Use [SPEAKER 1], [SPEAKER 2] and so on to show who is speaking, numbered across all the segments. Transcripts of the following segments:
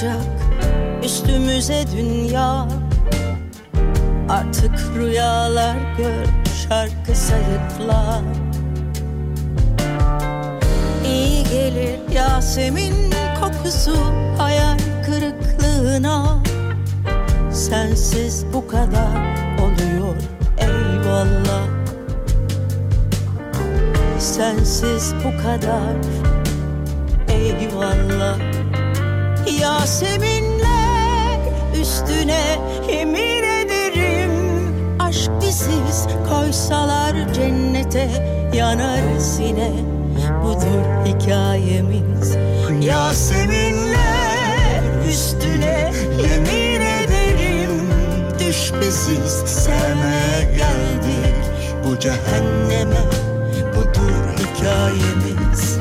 [SPEAKER 1] Bırakacak üstümüze dünya. Artık rüyalar gör şarkı sayıkla İyi gelir Yasemin kokusu hayal kırıklığına. Sensiz bu kadar oluyor eyvallah. Sensiz bu kadar eyvallah Yaseminler üstüne yemin ederim Aşk biziz. Koysalar cennete yanarız yine Budur hikayemiz. Yaseminler üstüne yemin ederim Düş biziz. Sevmeye geldik bu cehenneme. Budur hikayemiz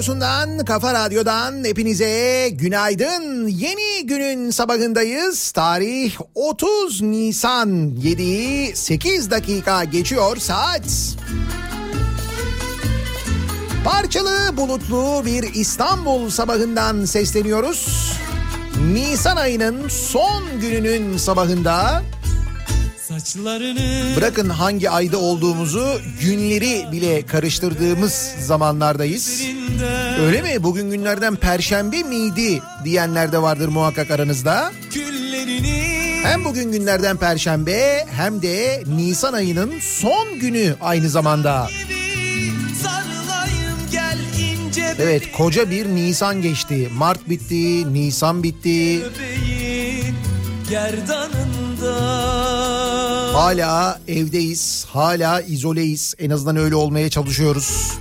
[SPEAKER 2] radyosundan, kafa radyodan hepinize günaydın. Yeni günün sabahındayız. Tarih 30 Nisan 7'yi 8 dakika geçiyor saat. Parçalı bulutlu bir İstanbul sabahından sesleniyoruz. Nisan ayının son gününün sabahında Bırakın hangi ayda olduğumuzu günleri bile karıştırdığımız zamanlardayız. Öyle mi? Bugün günlerden perşembe miydi diyenler de vardır muhakkak aranızda. Hem bugün günlerden perşembe hem de Nisan ayının son günü aynı zamanda. Evet koca bir Nisan geçti. Mart bitti, Nisan bitti.
[SPEAKER 3] gerdanında
[SPEAKER 2] Hala evdeyiz, hala izoleyiz. En azından öyle olmaya çalışıyoruz.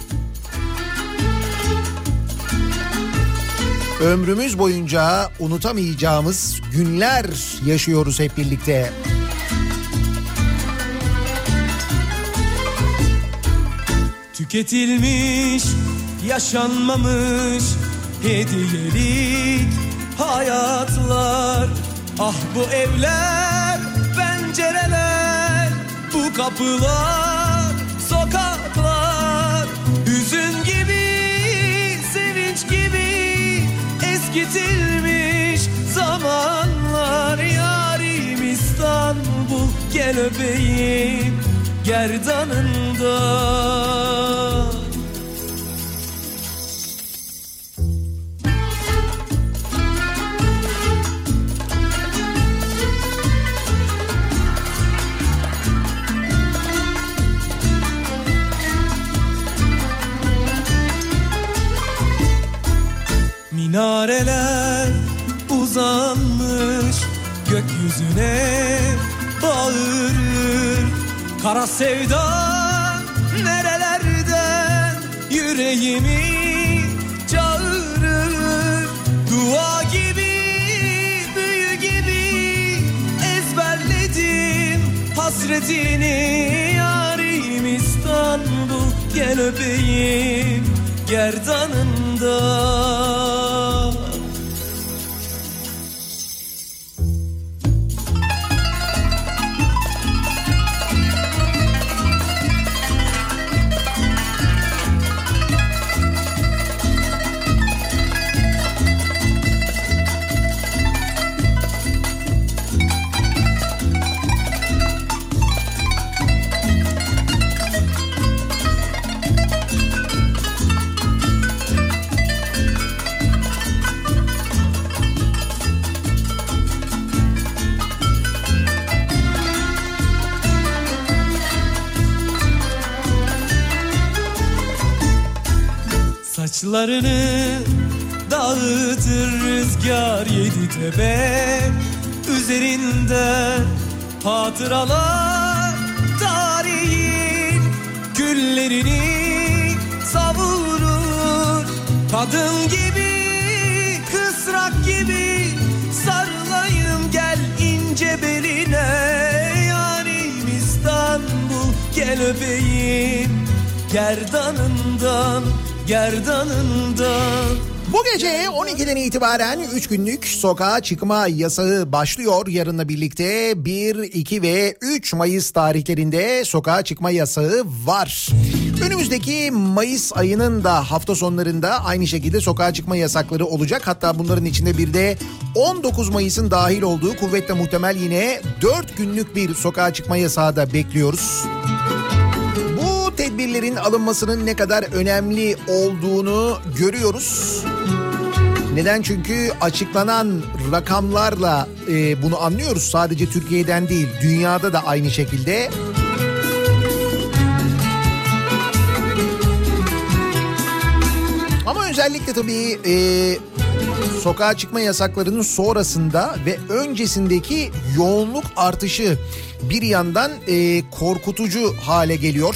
[SPEAKER 2] Ömrümüz boyunca unutamayacağımız günler yaşıyoruz hep birlikte.
[SPEAKER 3] Tüketilmiş, yaşanmamış hediyelik hayatlar Ah bu evler, pencereler, kapılar, sokaklar. Hüzün gibi, sevinç gibi eskitilmiş zamanlar. Yarim İstanbul gel öpeyim gerdanında Minareler uzanmış gökyüzüne bağırır. Kara sevda nerelerden yüreğimi çağırır? Dua gibi büyü gibi ezberledim hasretini. Yarim İstanbul gel öpeyim gerdanında tepe Üzerinde hatıralar tarihin Güllerini savurur. Kadın gibi kısrak gibi Sarılayım gel ince beline. Yarim İstanbul gel öpeyim Gerdanından gerdanından
[SPEAKER 2] Bu gece 12'den itibaren 3 günlük sokağa çıkma yasağı başlıyor. Yarınla birlikte 1, 2 ve 3 Mayıs tarihlerinde sokağa çıkma yasağı var. Önümüzdeki Mayıs ayının da hafta sonlarında aynı şekilde sokağa çıkma yasakları olacak. Hatta bunların içinde bir de 19 Mayıs'ın dahil olduğu kuvvetle muhtemel yine 4 günlük bir sokağa çıkma yasağı da bekliyoruz tedbirlerin alınmasının ne kadar önemli olduğunu görüyoruz. Neden? Çünkü açıklanan rakamlarla e, bunu anlıyoruz. Sadece Türkiye'den değil, dünyada da aynı şekilde. Ama özellikle tabii e, sokağa çıkma yasaklarının sonrasında ve öncesindeki yoğunluk artışı bir yandan e, korkutucu hale geliyor.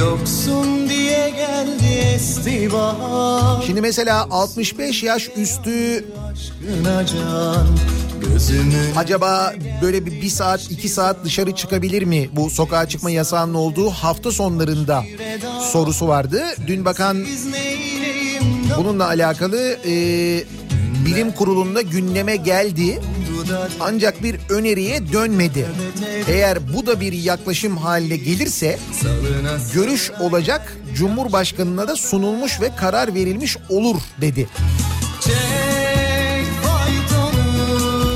[SPEAKER 3] Yoksun diye geldi esti bahar
[SPEAKER 2] Şimdi mesela 65 yaş üstü acaba böyle bir, bir saat iki saat dışarı çıkabilir mi bu sokağa çıkma yasağının olduğu hafta sonlarında sorusu vardı. Dün bakan bununla alakalı e, bilim kurulunda gündeme geldi. Ancak bir öneriye dönmedi. Eğer bu da bir yaklaşım haline gelirse görüş olacak Cumhurbaşkanına da sunulmuş ve karar verilmiş olur dedi.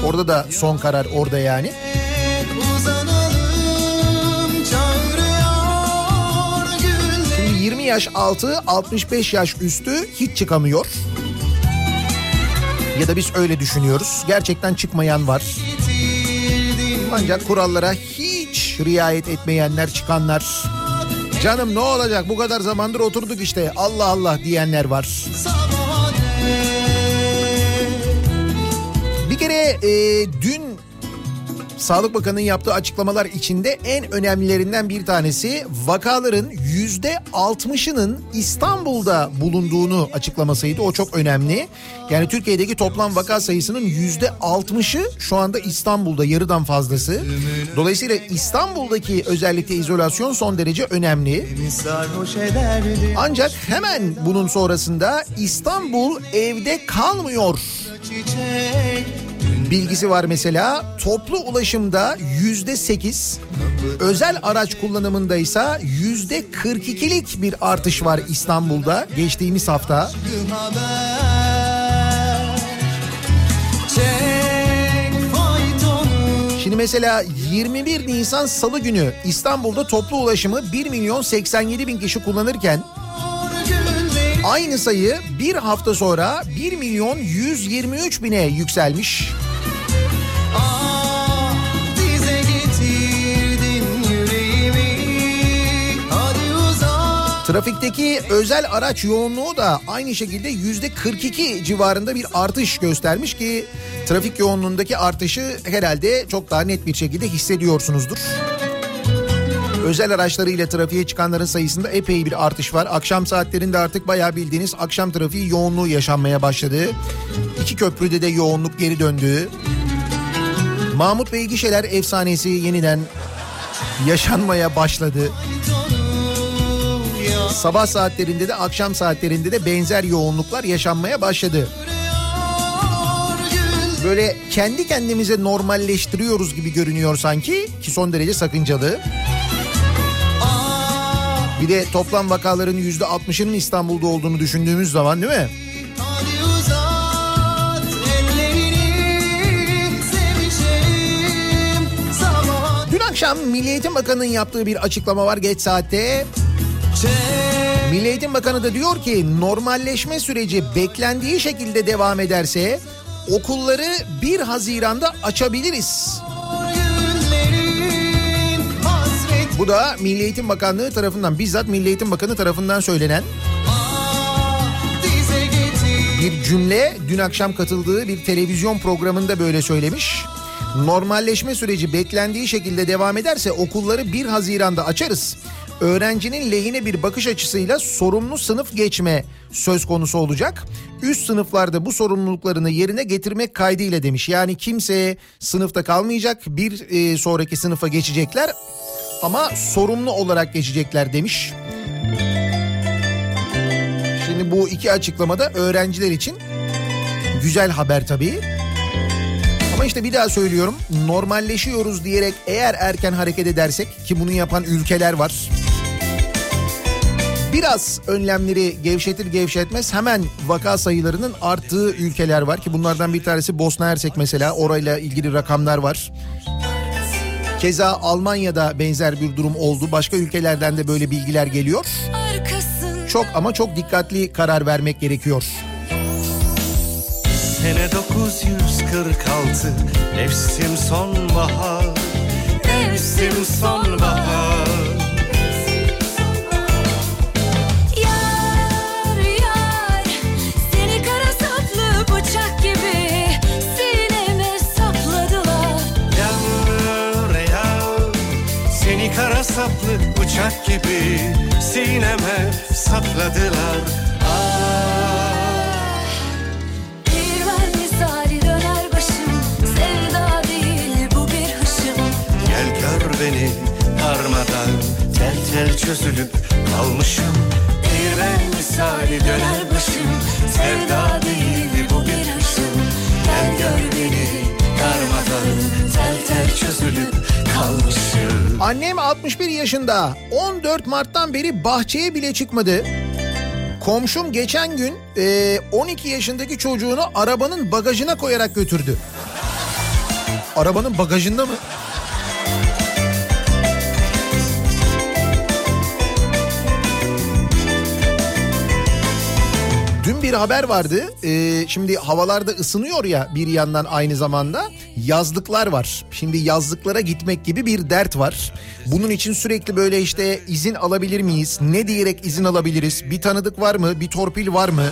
[SPEAKER 2] Orada da son karar orada yani. Şimdi 20 yaş altı 65 yaş üstü hiç çıkamıyor. Ya da biz öyle düşünüyoruz. Gerçekten çıkmayan var. Ancak kurallara hiç riayet etmeyenler çıkanlar. Canım ne olacak bu kadar zamandır oturduk işte Allah Allah diyenler var. Bir kere e, dün Sağlık Bakanı'nın yaptığı açıklamalar içinde en önemlilerinden bir tanesi vakaların yüzde altmışının İstanbul'da bulunduğunu açıklamasıydı. O çok önemli. Yani Türkiye'deki toplam vaka sayısının yüzde altmışı şu anda İstanbul'da yarıdan fazlası. Dolayısıyla İstanbul'daki özellikle izolasyon son derece önemli. Ancak hemen bunun sonrasında İstanbul evde kalmıyor
[SPEAKER 3] çiçek
[SPEAKER 2] bilgisi var mesela. Toplu ulaşımda yüzde sekiz, özel araç kullanımında ise yüzde 42'lik bir artış var İstanbul'da geçtiğimiz hafta. Şimdi mesela 21 Nisan Salı günü İstanbul'da toplu ulaşımı 1 milyon 87 bin kişi kullanırken aynı sayı bir hafta sonra 1 milyon 123 bine yükselmiş. Trafikteki özel araç yoğunluğu da aynı şekilde yüzde 42 civarında bir artış göstermiş ki trafik yoğunluğundaki artışı herhalde çok daha net bir şekilde hissediyorsunuzdur. Özel araçlarıyla trafiğe çıkanların sayısında epey bir artış var. Akşam saatlerinde artık bayağı bildiğiniz akşam trafiği yoğunluğu yaşanmaya başladı. İki köprüde de yoğunluk geri döndü. Mahmut Bey gişeler efsanesi yeniden yaşanmaya başladı. Sabah saatlerinde de akşam saatlerinde de benzer yoğunluklar yaşanmaya başladı. Böyle kendi kendimize normalleştiriyoruz gibi görünüyor sanki ki son derece sakıncalı. Bir de toplam vakaların yüzde altmışının İstanbul'da olduğunu düşündüğümüz zaman değil mi? Akşam Milli Eğitim Bakanı'nın yaptığı bir açıklama var geç saatte. Milli Eğitim Bakanı da diyor ki normalleşme süreci beklendiği şekilde devam ederse okulları 1 Haziran'da açabiliriz. Bu da Milli Eğitim Bakanlığı tarafından bizzat Milli Eğitim Bakanı tarafından söylenen bir cümle. Dün akşam katıldığı bir televizyon programında böyle söylemiş. Normalleşme süreci beklendiği şekilde devam ederse okulları 1 Haziran'da açarız. Öğrencinin lehine bir bakış açısıyla sorumlu sınıf geçme söz konusu olacak. Üst sınıflarda bu sorumluluklarını yerine getirmek kaydıyla demiş. Yani kimse sınıfta kalmayacak bir e, sonraki sınıfa geçecekler ama sorumlu olarak geçecekler demiş. Şimdi bu iki açıklamada öğrenciler için güzel haber tabii. Ama işte bir daha söylüyorum normalleşiyoruz diyerek eğer erken hareket edersek ki bunu yapan ülkeler var. Biraz önlemleri gevşetir gevşetmez hemen vaka sayılarının arttığı ülkeler var ki bunlardan bir tanesi Bosna Hersek mesela orayla ilgili rakamlar var. Keza Almanya'da benzer bir durum oldu. Başka ülkelerden de böyle bilgiler geliyor. Çok ama çok dikkatli karar vermek gerekiyor.
[SPEAKER 4] Sene 946 Mevsim sonbahar Mevsim sonbahar
[SPEAKER 5] bıçak gibi Sineme sapladılar.
[SPEAKER 4] Ah.
[SPEAKER 5] Bir misali döner başım Sevda değil bu bir hışım.
[SPEAKER 4] Gel gör beni darmadan Tel tel çözülüp kalmışım. Bir ben misali döner başım Sevda değil bu bir hışım. Gel gör beni darmadan Tel tel çözülüp kalmışım
[SPEAKER 2] Annem 61 yaşında 14 Mart'tan beri bahçeye bile çıkmadı. Komşum geçen gün e, 12 yaşındaki çocuğunu arabanın bagajına koyarak götürdü. Arabanın bagajında mı? Dün bir haber vardı. Ee, şimdi havalarda ısınıyor ya bir yandan aynı zamanda yazlıklar var. Şimdi yazlıklara gitmek gibi bir dert var. Bunun için sürekli böyle işte izin alabilir miyiz? Ne diyerek izin alabiliriz? Bir tanıdık var mı? Bir torpil var mı?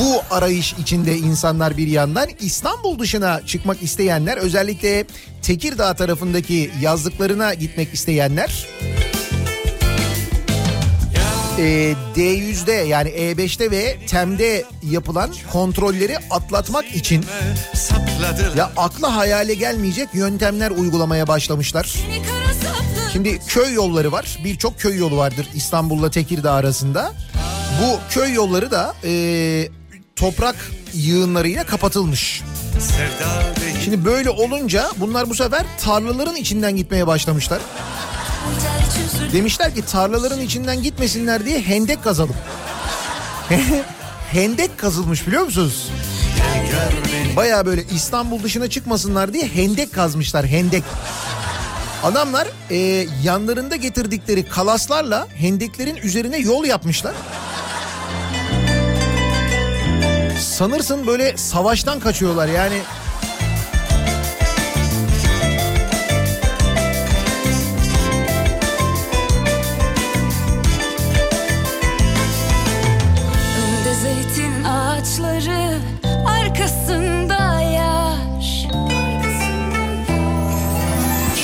[SPEAKER 2] Bu arayış içinde insanlar bir yandan İstanbul dışına çıkmak isteyenler özellikle Tekirdağ tarafındaki yazlıklarına gitmek isteyenler e, D100'de yani E5'te ve TEM'de yapılan kontrolleri atlatmak için ya akla hayale gelmeyecek yöntemler uygulamaya başlamışlar. Şimdi köy yolları var. Birçok köy yolu vardır İstanbul'la Tekirdağ arasında. Bu köy yolları da e, toprak yığınlarıyla kapatılmış. Şimdi böyle olunca bunlar bu sefer tarlaların içinden gitmeye başlamışlar. Demişler ki tarlaların içinden gitmesinler diye hendek kazalım. hendek kazılmış biliyor musunuz? Baya böyle İstanbul dışına çıkmasınlar diye hendek kazmışlar hendek. Adamlar e, yanlarında getirdikleri kalaslarla hendeklerin üzerine yol yapmışlar. Sanırsın böyle savaştan kaçıyorlar yani.
[SPEAKER 4] arkasında
[SPEAKER 5] yar.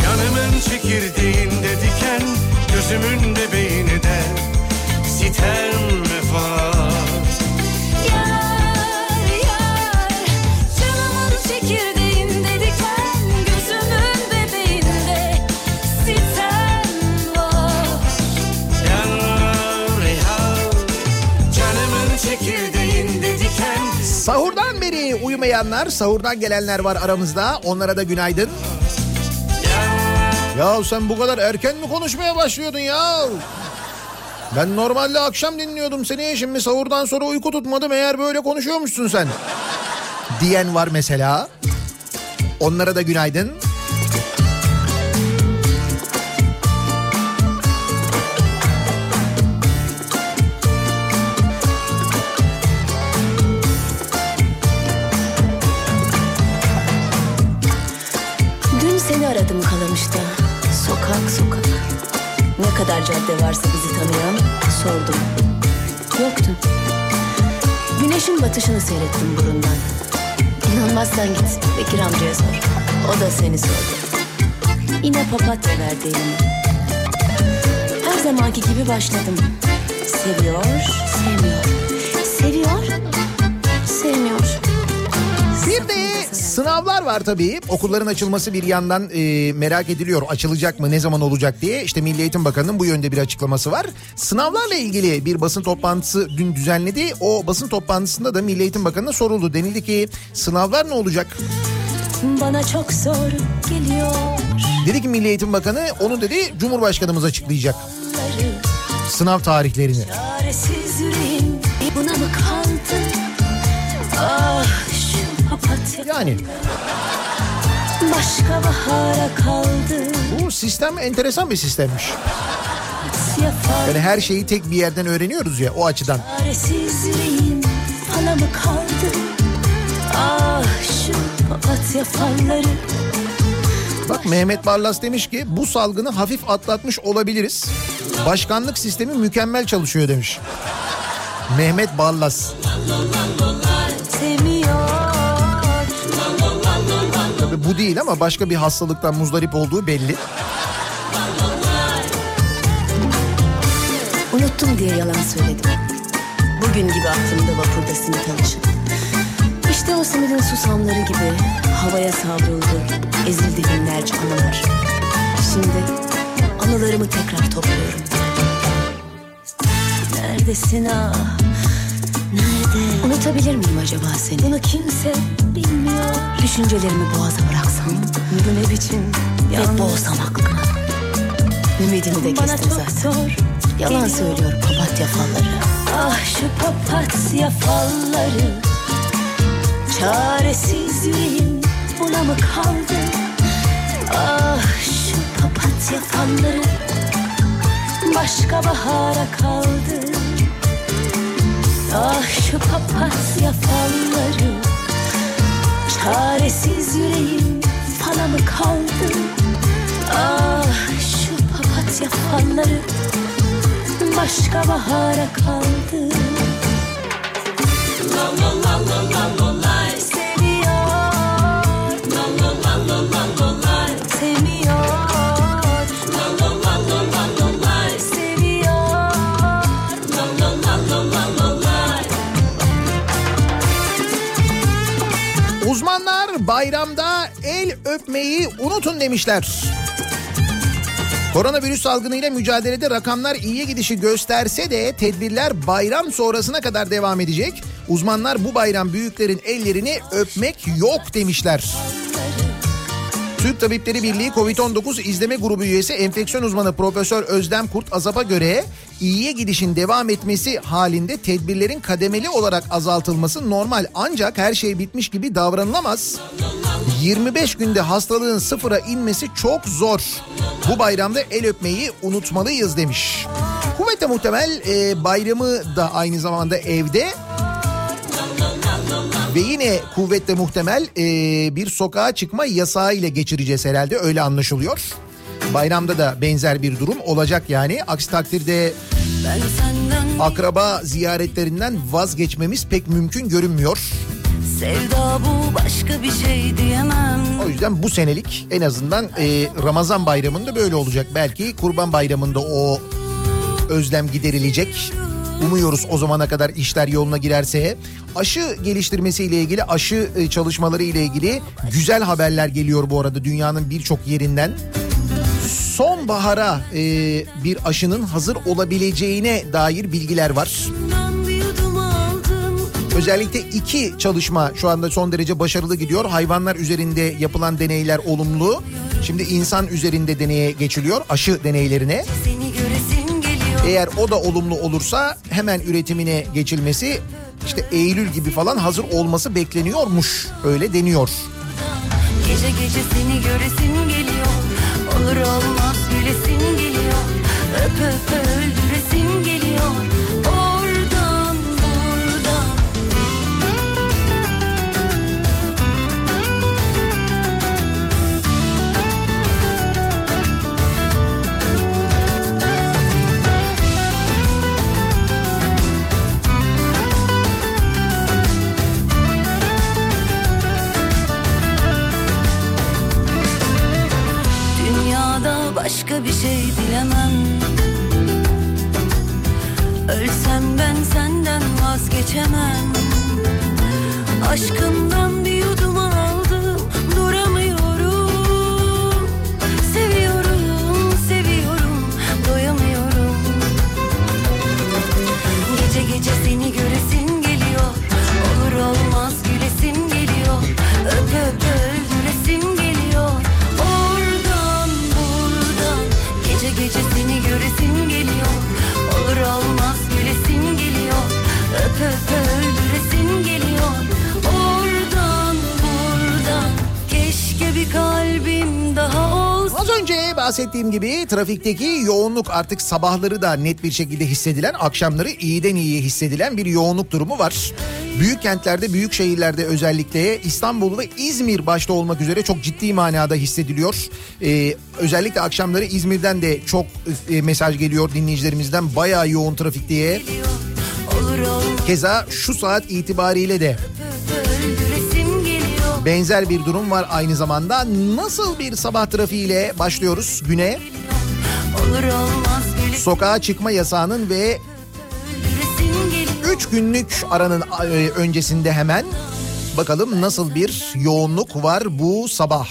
[SPEAKER 5] Kanımın çekirdeğinde diken, gözümün
[SPEAKER 2] beri uyumayanlar, sahurdan gelenler var aramızda. Onlara da günaydın. Ya sen bu kadar erken mi konuşmaya başlıyordun ya? Ben normalde akşam dinliyordum seni. Şimdi sahurdan sonra uyku tutmadım. Eğer böyle konuşuyormuşsun sen. Diyen var mesela. Onlara da günaydın.
[SPEAKER 6] Dün sordum. Yoktun. Güneşin batışını seyrettim burundan. İnanmazsan git Bekir amcaya sor. O da seni sordu. Yine papatya verdi elime. Her zamanki gibi başladım. Seviyor, sevmiyor.
[SPEAKER 2] Sınavlar var tabii. Okulların açılması bir yandan e, merak ediliyor. Açılacak mı, ne zaman olacak diye. İşte Milli Eğitim Bakanı'nın bu yönde bir açıklaması var. Sınavlarla ilgili bir basın toplantısı dün düzenledi. O basın toplantısında da Milli Eğitim Bakanı'na soruldu. Denildi ki sınavlar ne olacak?
[SPEAKER 6] Bana çok zor geliyor.
[SPEAKER 2] Dedi ki Milli Eğitim Bakanı onu dedi Cumhurbaşkanımız açıklayacak. Sınav tarihlerini.
[SPEAKER 6] Çaresiz
[SPEAKER 2] Yani
[SPEAKER 6] başka bahara kaldı.
[SPEAKER 2] bu sistem enteresan bir sistemmiş. Yani her şeyi tek bir yerden öğreniyoruz ya o açıdan.
[SPEAKER 6] bana mı kaldı? Ah şu papatya falları
[SPEAKER 2] Bak Mehmet Barlas demiş ki bu salgını hafif atlatmış olabiliriz. Başkanlık sistemi mükemmel çalışıyor demiş. Mehmet Barlas. Tabii bu değil ama başka bir hastalıktan muzdarip olduğu belli.
[SPEAKER 6] Unuttum diye yalan söyledim. Bugün gibi aklımda vapurda simit alışım. İşte o simidin susamları gibi havaya savruldu. Ezildi binlerce anılar. Şimdi anılarımı tekrar topluyorum. Neredesin ah? Nerede? Unutabilir miyim acaba seni? Bunu kimse bilmiyor. Düşüncelerimi boğaza bıraksam. Bu ne biçim Ve boğsam aklımı. Ümidimi de kestim zaten. Yalan söylüyor papatya falları. Ah şu papatya falları. Çaresiz yüreğim buna mı kaldı? Ah şu papatya falları. Başka bahara kaldı. Ah şu papatya falları. Çaresiz yüreğim fala mı kaldı? Ah şu papatya falları başka bahara kaldı. Seviyor.
[SPEAKER 2] El öpmeyi unutun demişler. Koronavirüs salgınıyla mücadelede rakamlar iyiye gidişi gösterse de tedbirler bayram sonrasına kadar devam edecek. Uzmanlar bu bayram büyüklerin ellerini öpmek yok demişler. Türk Tabipleri Birliği Covid-19 izleme grubu üyesi enfeksiyon uzmanı Profesör Özlem Kurt Azap'a göre iyiye gidişin devam etmesi halinde tedbirlerin kademeli olarak azaltılması normal ancak her şey bitmiş gibi davranılamaz. 25 günde hastalığın sıfıra inmesi çok zor. Bu bayramda el öpmeyi unutmalıyız demiş. Kuvvetle muhtemel e, bayramı da aynı zamanda evde ve yine kuvvetle muhtemel e, bir sokağa çıkma yasağı ile geçireceğiz herhalde öyle anlaşılıyor. Bayramda da benzer bir durum olacak yani. Aksi takdirde akraba ziyaretlerinden vazgeçmemiz pek mümkün görünmüyor.
[SPEAKER 5] Sevda bu başka bir şey diyemem
[SPEAKER 2] O yüzden bu senelik en azından e, Ramazan bayramında böyle olacak. Belki Kurban bayramında o özlem giderilecek. Umuyoruz o zamana kadar işler yoluna girerse. Aşı geliştirmesi ile ilgili, aşı e, çalışmaları ile ilgili güzel haberler geliyor bu arada dünyanın birçok yerinden. Sonbahara e, bir aşının hazır olabileceğine dair bilgiler var. Özellikle iki çalışma şu anda son derece başarılı gidiyor. Hayvanlar üzerinde yapılan deneyler olumlu. Şimdi insan üzerinde deneye geçiliyor aşı deneylerine.
[SPEAKER 5] Seni
[SPEAKER 2] Eğer o da olumlu olursa hemen üretimine geçilmesi işte Eylül gibi falan hazır olması bekleniyormuş. Öyle deniyor.
[SPEAKER 5] Gece gece seni göresim geliyor Olur olmaz gülesim geliyor Öp öp öldüresim geliyor bir şey dilemem Ölsem ben senden vazgeçemem. Aşkımdan bir yudum
[SPEAKER 2] bahsettiğim gibi trafikteki yoğunluk artık sabahları da net bir şekilde hissedilen, akşamları iyiden iyiye hissedilen bir yoğunluk durumu var. Büyük kentlerde, büyük şehirlerde özellikle İstanbul ve İzmir başta olmak üzere çok ciddi manada hissediliyor. Ee, özellikle akşamları İzmir'den de çok e, mesaj geliyor dinleyicilerimizden bayağı yoğun trafik diye. Keza şu saat itibariyle de benzer bir durum var aynı zamanda. Nasıl bir sabah trafiğiyle başlıyoruz güne? Sokağa çıkma yasağının ve
[SPEAKER 5] geliyor
[SPEAKER 2] 3 günlük aranın e, öncesinde hemen bakalım nasıl bir yoğunluk var bu sabah.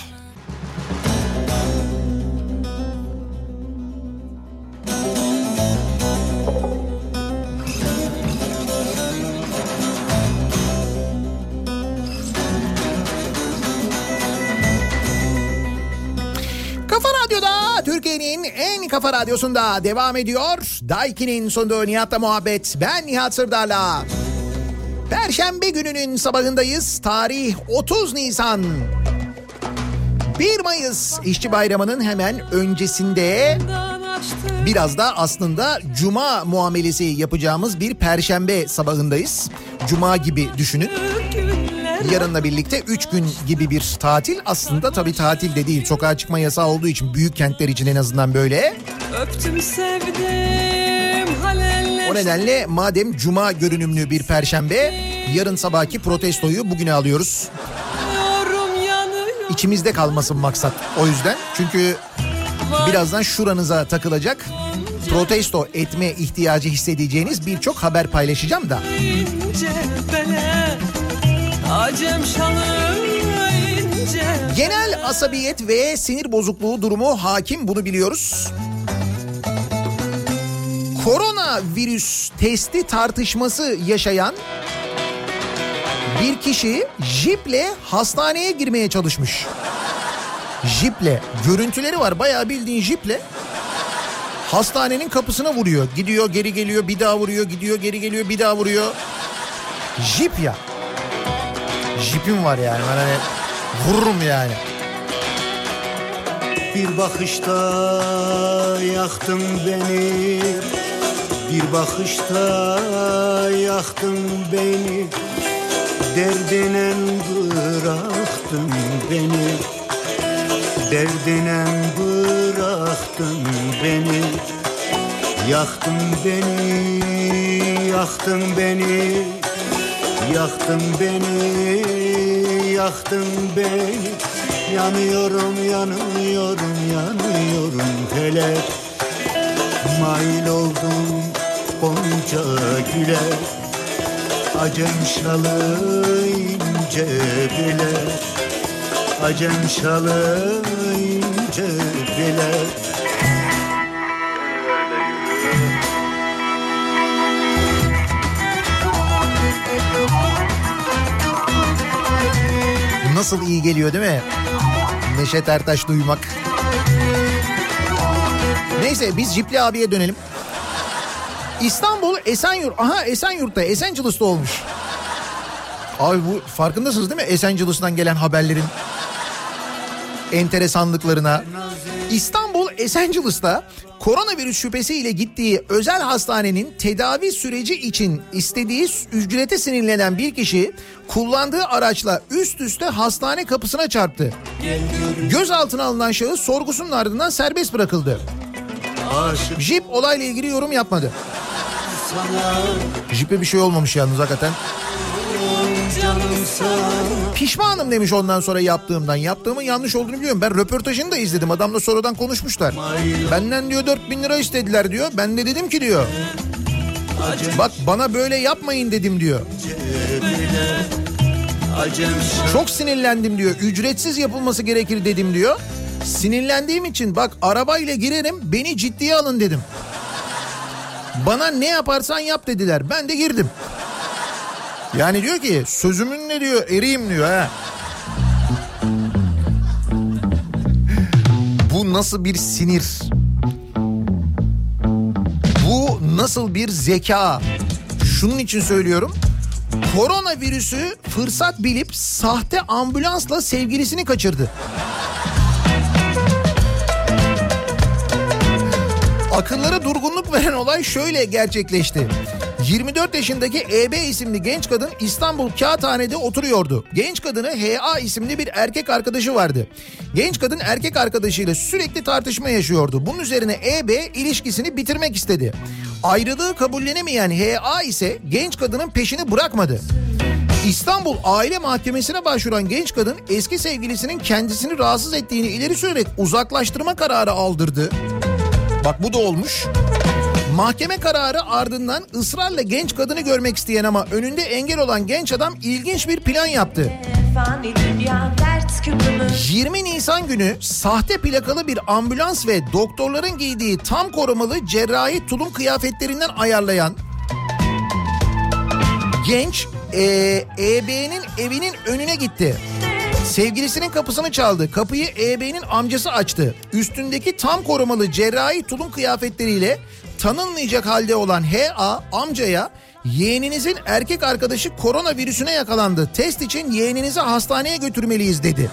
[SPEAKER 2] Kafa radyosunda devam ediyor. Daiki'nin sunduğu Nihat'la muhabbet. Ben Nihat Sırdar'la. Perşembe gününün sabahındayız. Tarih 30 Nisan. 1 Mayıs İşçi Bayramı'nın hemen öncesinde biraz da aslında cuma muamelesi yapacağımız bir perşembe sabahındayız. Cuma gibi düşünün. Yarınla birlikte 3 gün gibi bir tatil aslında tabii tatil de değil. Sokağa çıkma yasağı olduğu için büyük kentler için en azından böyle.
[SPEAKER 7] Öptüm sevdim
[SPEAKER 2] O nedenle madem cuma görünümlü bir perşembe yarın sabahki protestoyu bugüne alıyoruz. İçimizde kalmasın maksat o yüzden. Çünkü birazdan şuranıza takılacak. Protesto etme ihtiyacı hissedeceğiniz birçok haber paylaşacağım da.
[SPEAKER 7] Acem
[SPEAKER 2] Genel asabiyet ve sinir bozukluğu durumu hakim bunu biliyoruz. Korona virüs testi tartışması yaşayan bir kişi jiple hastaneye girmeye çalışmış. Jiple görüntüleri var bayağı bildiğin jiple hastanenin kapısına vuruyor. Gidiyor geri geliyor bir daha vuruyor gidiyor geri geliyor bir daha vuruyor. Jip ya. Jipim var yani. Ben hani vururum yani.
[SPEAKER 3] Bir bakışta yaktın beni. Bir bakışta yaktın beni. Derdine bıraktın beni. Derdine bıraktın beni. Yaktın beni, yaktın beni Yaktın beni, yaktın beni. Yanıyorum, yanıyorum, yanıyorum felek Mail oldum Gonca güle. Acem şalı ince bile. Acem şalı ince bile
[SPEAKER 2] Nasıl iyi geliyor değil mi? Neşet Ertaş duymak. Neyse biz Cipli abiye dönelim. İstanbul Esenyurt. Aha Esenyurt'ta Esencilis'te olmuş. Abi bu farkındasınız değil mi? Esencilis'ten gelen haberlerin enteresanlıklarına. İstanbul Esencilis'ta koronavirüs şüphesiyle gittiği özel hastanenin tedavi süreci için istediği ücrete sinirlenen bir kişi kullandığı araçla üst üste hastane kapısına çarptı. Gözaltına alınan şahıs sorgusunun ardından serbest bırakıldı.
[SPEAKER 3] Aşık
[SPEAKER 2] Jip olayla ilgili yorum yapmadı. Jip'e bir şey olmamış yalnız hakikaten. Pişmanım demiş ondan sonra yaptığımdan. Yaptığımın yanlış olduğunu biliyorum. Ben röportajını da izledim. Adamla sonradan konuşmuşlar. Benden diyor 4000 lira istediler diyor. Ben de dedim ki diyor. Bak bana böyle yapmayın dedim diyor. Çok sinirlendim diyor. Ücretsiz yapılması gerekir dedim diyor. Sinirlendiğim için bak arabayla girerim beni ciddiye alın dedim. Bana ne yaparsan yap dediler. Ben de girdim. Yani diyor ki sözümün ne diyor eriyim diyor ha. Bu nasıl bir sinir? Bu nasıl bir zeka? Şunun için söylüyorum. Koronavirüsü fırsat bilip sahte ambulansla sevgilisini kaçırdı. Akıllara durgunluk veren olay şöyle gerçekleşti. 24 yaşındaki EB isimli genç kadın İstanbul Kağıthane'de oturuyordu. Genç kadını HA isimli bir erkek arkadaşı vardı. Genç kadın erkek arkadaşıyla sürekli tartışma yaşıyordu. Bunun üzerine EB ilişkisini bitirmek istedi. Ayrılığı kabullenemeyen HA ise genç kadının peşini bırakmadı. İstanbul Aile Mahkemesi'ne başvuran genç kadın eski sevgilisinin kendisini rahatsız ettiğini ileri sürerek uzaklaştırma kararı aldırdı. Bak bu da olmuş. Mahkeme kararı ardından ısrarla genç kadını görmek isteyen ama önünde engel olan genç adam ilginç bir plan yaptı.
[SPEAKER 8] Fani dünya dert küpümü
[SPEAKER 2] 20 Nisan günü sahte plakalı bir ambulans ve doktorların giydiği tam korumalı cerrahi tulum kıyafetlerinden ayarlayan genç eee, EB'nin evinin önüne gitti. Sevgilisinin kapısını çaldı. Kapıyı EB'nin amcası açtı. Üstündeki tam korumalı cerrahi tulum kıyafetleriyle tanınmayacak halde olan HA amcaya yeğeninizin erkek arkadaşı koronavirüsüne yakalandı. Test için yeğeninizi hastaneye götürmeliyiz dedi.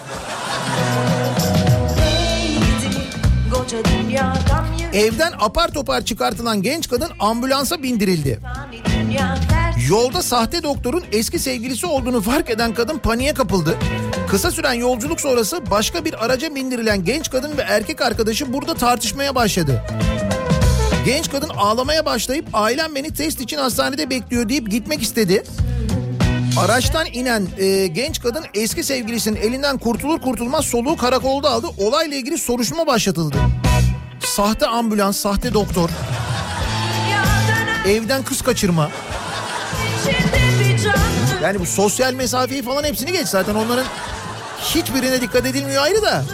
[SPEAKER 2] Evden apar topar çıkartılan genç kadın ambulansa bindirildi. Yolda sahte doktorun eski sevgilisi olduğunu fark eden kadın paniğe kapıldı. Kısa süren yolculuk sonrası başka bir araca bindirilen genç kadın ve erkek arkadaşı burada tartışmaya başladı. Genç kadın ağlamaya başlayıp ailem beni test için hastanede bekliyor deyip gitmek istedi. Araçtan inen e, genç kadın eski sevgilisinin elinden kurtulur kurtulmaz soluğu karakolda aldı. Olayla ilgili soruşturma başlatıldı. Sahte ambulans, sahte doktor, evden kız kaçırma. Yani bu sosyal mesafeyi falan hepsini geç zaten onların hiçbirine dikkat edilmiyor ayrı da.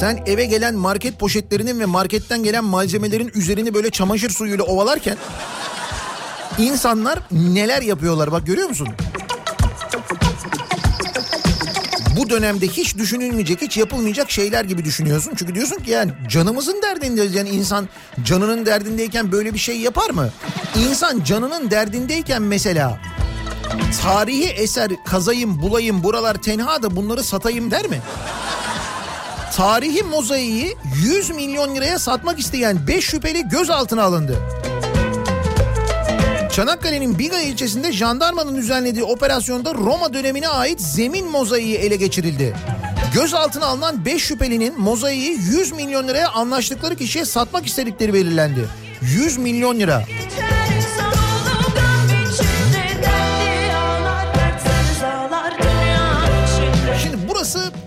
[SPEAKER 2] Sen eve gelen market poşetlerinin ve marketten gelen malzemelerin üzerini böyle çamaşır suyuyla ovalarken insanlar neler yapıyorlar bak görüyor musun? Bu dönemde hiç düşünülmeyecek, hiç yapılmayacak şeyler gibi düşünüyorsun. Çünkü diyorsun ki yani canımızın derdindeyiz. Yani insan canının derdindeyken böyle bir şey yapar mı? İnsan canının derdindeyken mesela tarihi eser kazayım, bulayım, buralar tenha da bunları satayım der mi? Tarihi mozaiği 100 milyon liraya satmak isteyen 5 şüpheli gözaltına alındı. Çanakkale'nin Biga ilçesinde jandarmanın düzenlediği operasyonda Roma dönemine ait zemin mozaiği ele geçirildi. Gözaltına alınan 5 şüphelinin mozaiği 100 milyon liraya anlaştıkları kişiye satmak istedikleri belirlendi. 100 milyon lira. Şimdi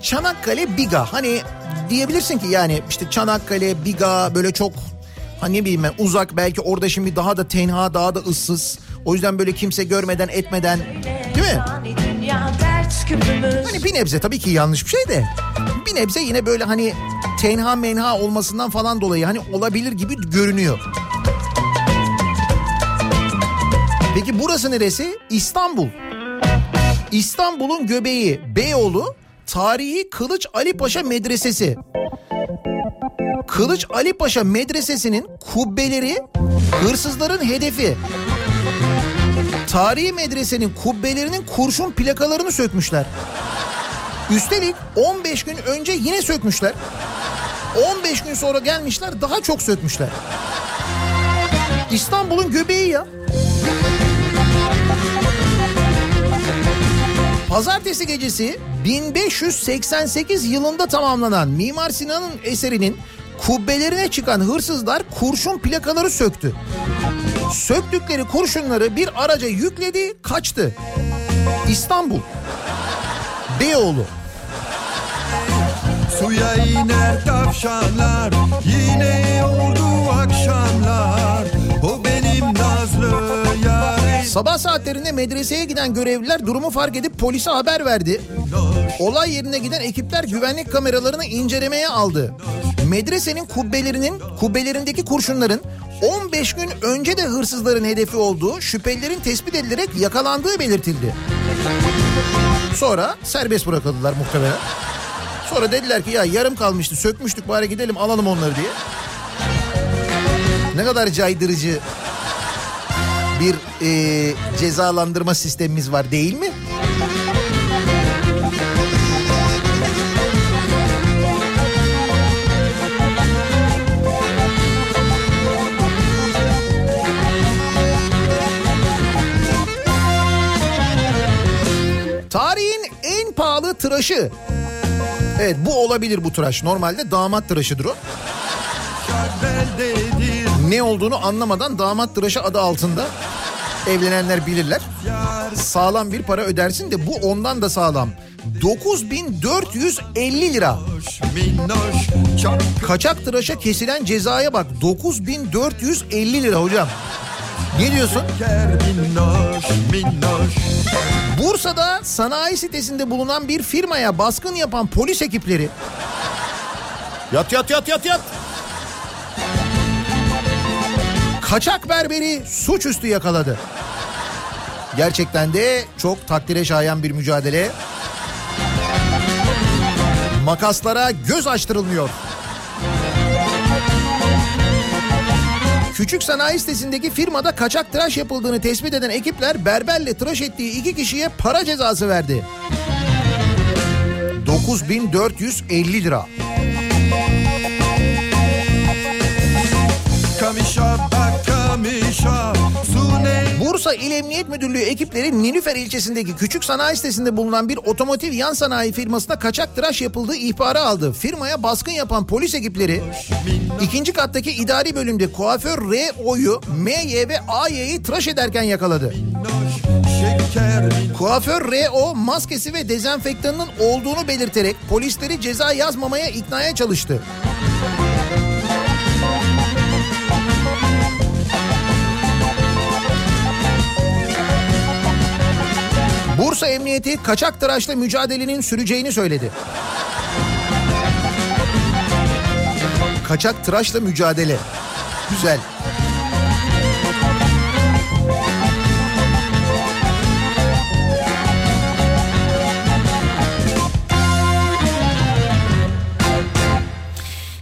[SPEAKER 2] Çanakkale Biga. Hani diyebilirsin ki yani işte Çanakkale Biga böyle çok hani ne bileyim ben uzak belki orada şimdi daha da tenha daha da ıssız. O yüzden böyle kimse görmeden etmeden değil mi? Hani bir nebze tabii ki yanlış bir şey de bir nebze yine böyle hani tenha menha olmasından falan dolayı hani olabilir gibi görünüyor. Peki burası neresi? İstanbul. İstanbul'un göbeği Beyoğlu Tarihi Kılıç Ali Paşa Medresesi. Kılıç Ali Paşa Medresesi'nin kubbeleri hırsızların hedefi. Tarihi medresenin kubbelerinin kurşun plakalarını sökmüşler. Üstelik 15 gün önce yine sökmüşler. 15 gün sonra gelmişler daha çok sökmüşler. İstanbul'un göbeği ya. Pazartesi gecesi 1588 yılında tamamlanan Mimar Sinan'ın eserinin kubbelerine çıkan hırsızlar kurşun plakaları söktü. Söktükleri kurşunları bir araca yükledi, kaçtı. İstanbul. Beyoğlu.
[SPEAKER 9] Suya iner tavşanlar Yine oldu akşamlar O benim nazlı
[SPEAKER 2] Sabah saatlerinde medreseye giden görevliler durumu fark edip polise haber verdi. Olay yerine giden ekipler güvenlik kameralarını incelemeye aldı. Medresenin kubbelerinin kubbelerindeki kurşunların 15 gün önce de hırsızların hedefi olduğu şüphelilerin tespit edilerek yakalandığı belirtildi. Sonra serbest bırakıldılar muhtemelen. Sonra dediler ki ya yarım kalmıştı sökmüştük bari gidelim alalım onları diye. Ne kadar caydırıcı bir e, cezalandırma sistemimiz var değil mi? Tarihin en pahalı tıraşı. Evet bu olabilir bu tıraş. Normalde damat tıraşıdır o. Ne olduğunu anlamadan damat tıraşı adı altında evlenenler bilirler. Sağlam bir para ödersin de bu ondan da sağlam. 9450 lira. Kaçak tıraşa kesilen cezaya bak. 9450 lira hocam. Ne diyorsun? Bursa'da sanayi sitesinde bulunan bir firmaya baskın yapan polis ekipleri yat yat yat yat yat kaçak berberi suçüstü yakaladı. Gerçekten de çok takdire şayan bir mücadele. Makaslara göz açtırılmıyor. Küçük sanayi sitesindeki firmada kaçak tıraş yapıldığını tespit eden ekipler berberle tıraş ettiği iki kişiye para cezası verdi. 9450 lira. Bursa İl Emniyet Müdürlüğü ekipleri Nilüfer ilçesindeki küçük sanayi sitesinde bulunan bir otomotiv yan sanayi firmasına kaçak tıraş yapıldığı ihbarı aldı. Firmaya baskın yapan polis ekipleri ikinci kattaki idari bölümde kuaför R.O.'yu M.Y. ve A.Y.'yi tıraş ederken yakaladı. Kuaför R.O. maskesi ve dezenfektanının olduğunu belirterek polisleri ceza yazmamaya iknaya çalıştı. Bursa Emniyeti kaçak tıraşla mücadelenin süreceğini söyledi. Kaçak tıraşla mücadele. Güzel.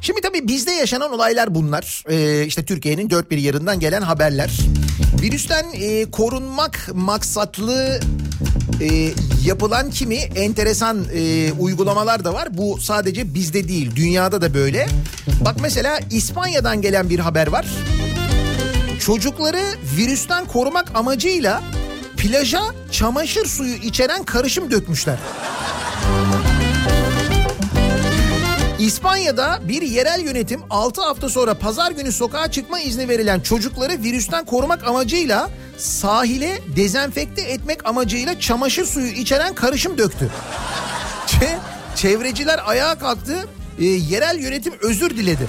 [SPEAKER 2] Şimdi tabii bizde yaşanan olaylar bunlar. Ee, işte Türkiye'nin dört bir yarından gelen haberler. Virüsten e, korunmak maksatlı e, yapılan kimi enteresan e, uygulamalar da var. Bu sadece bizde değil, dünyada da böyle. Bak mesela İspanya'dan gelen bir haber var. Çocukları virüsten korumak amacıyla plaja çamaşır suyu içeren karışım dökmüşler. İspanya'da bir yerel yönetim 6 hafta sonra pazar günü sokağa çıkma izni verilen çocukları virüsten korumak amacıyla sahile dezenfekte etmek amacıyla çamaşır suyu içeren karışım döktü. Çe- Çevreciler ayağa kalktı, e, yerel yönetim özür diledi.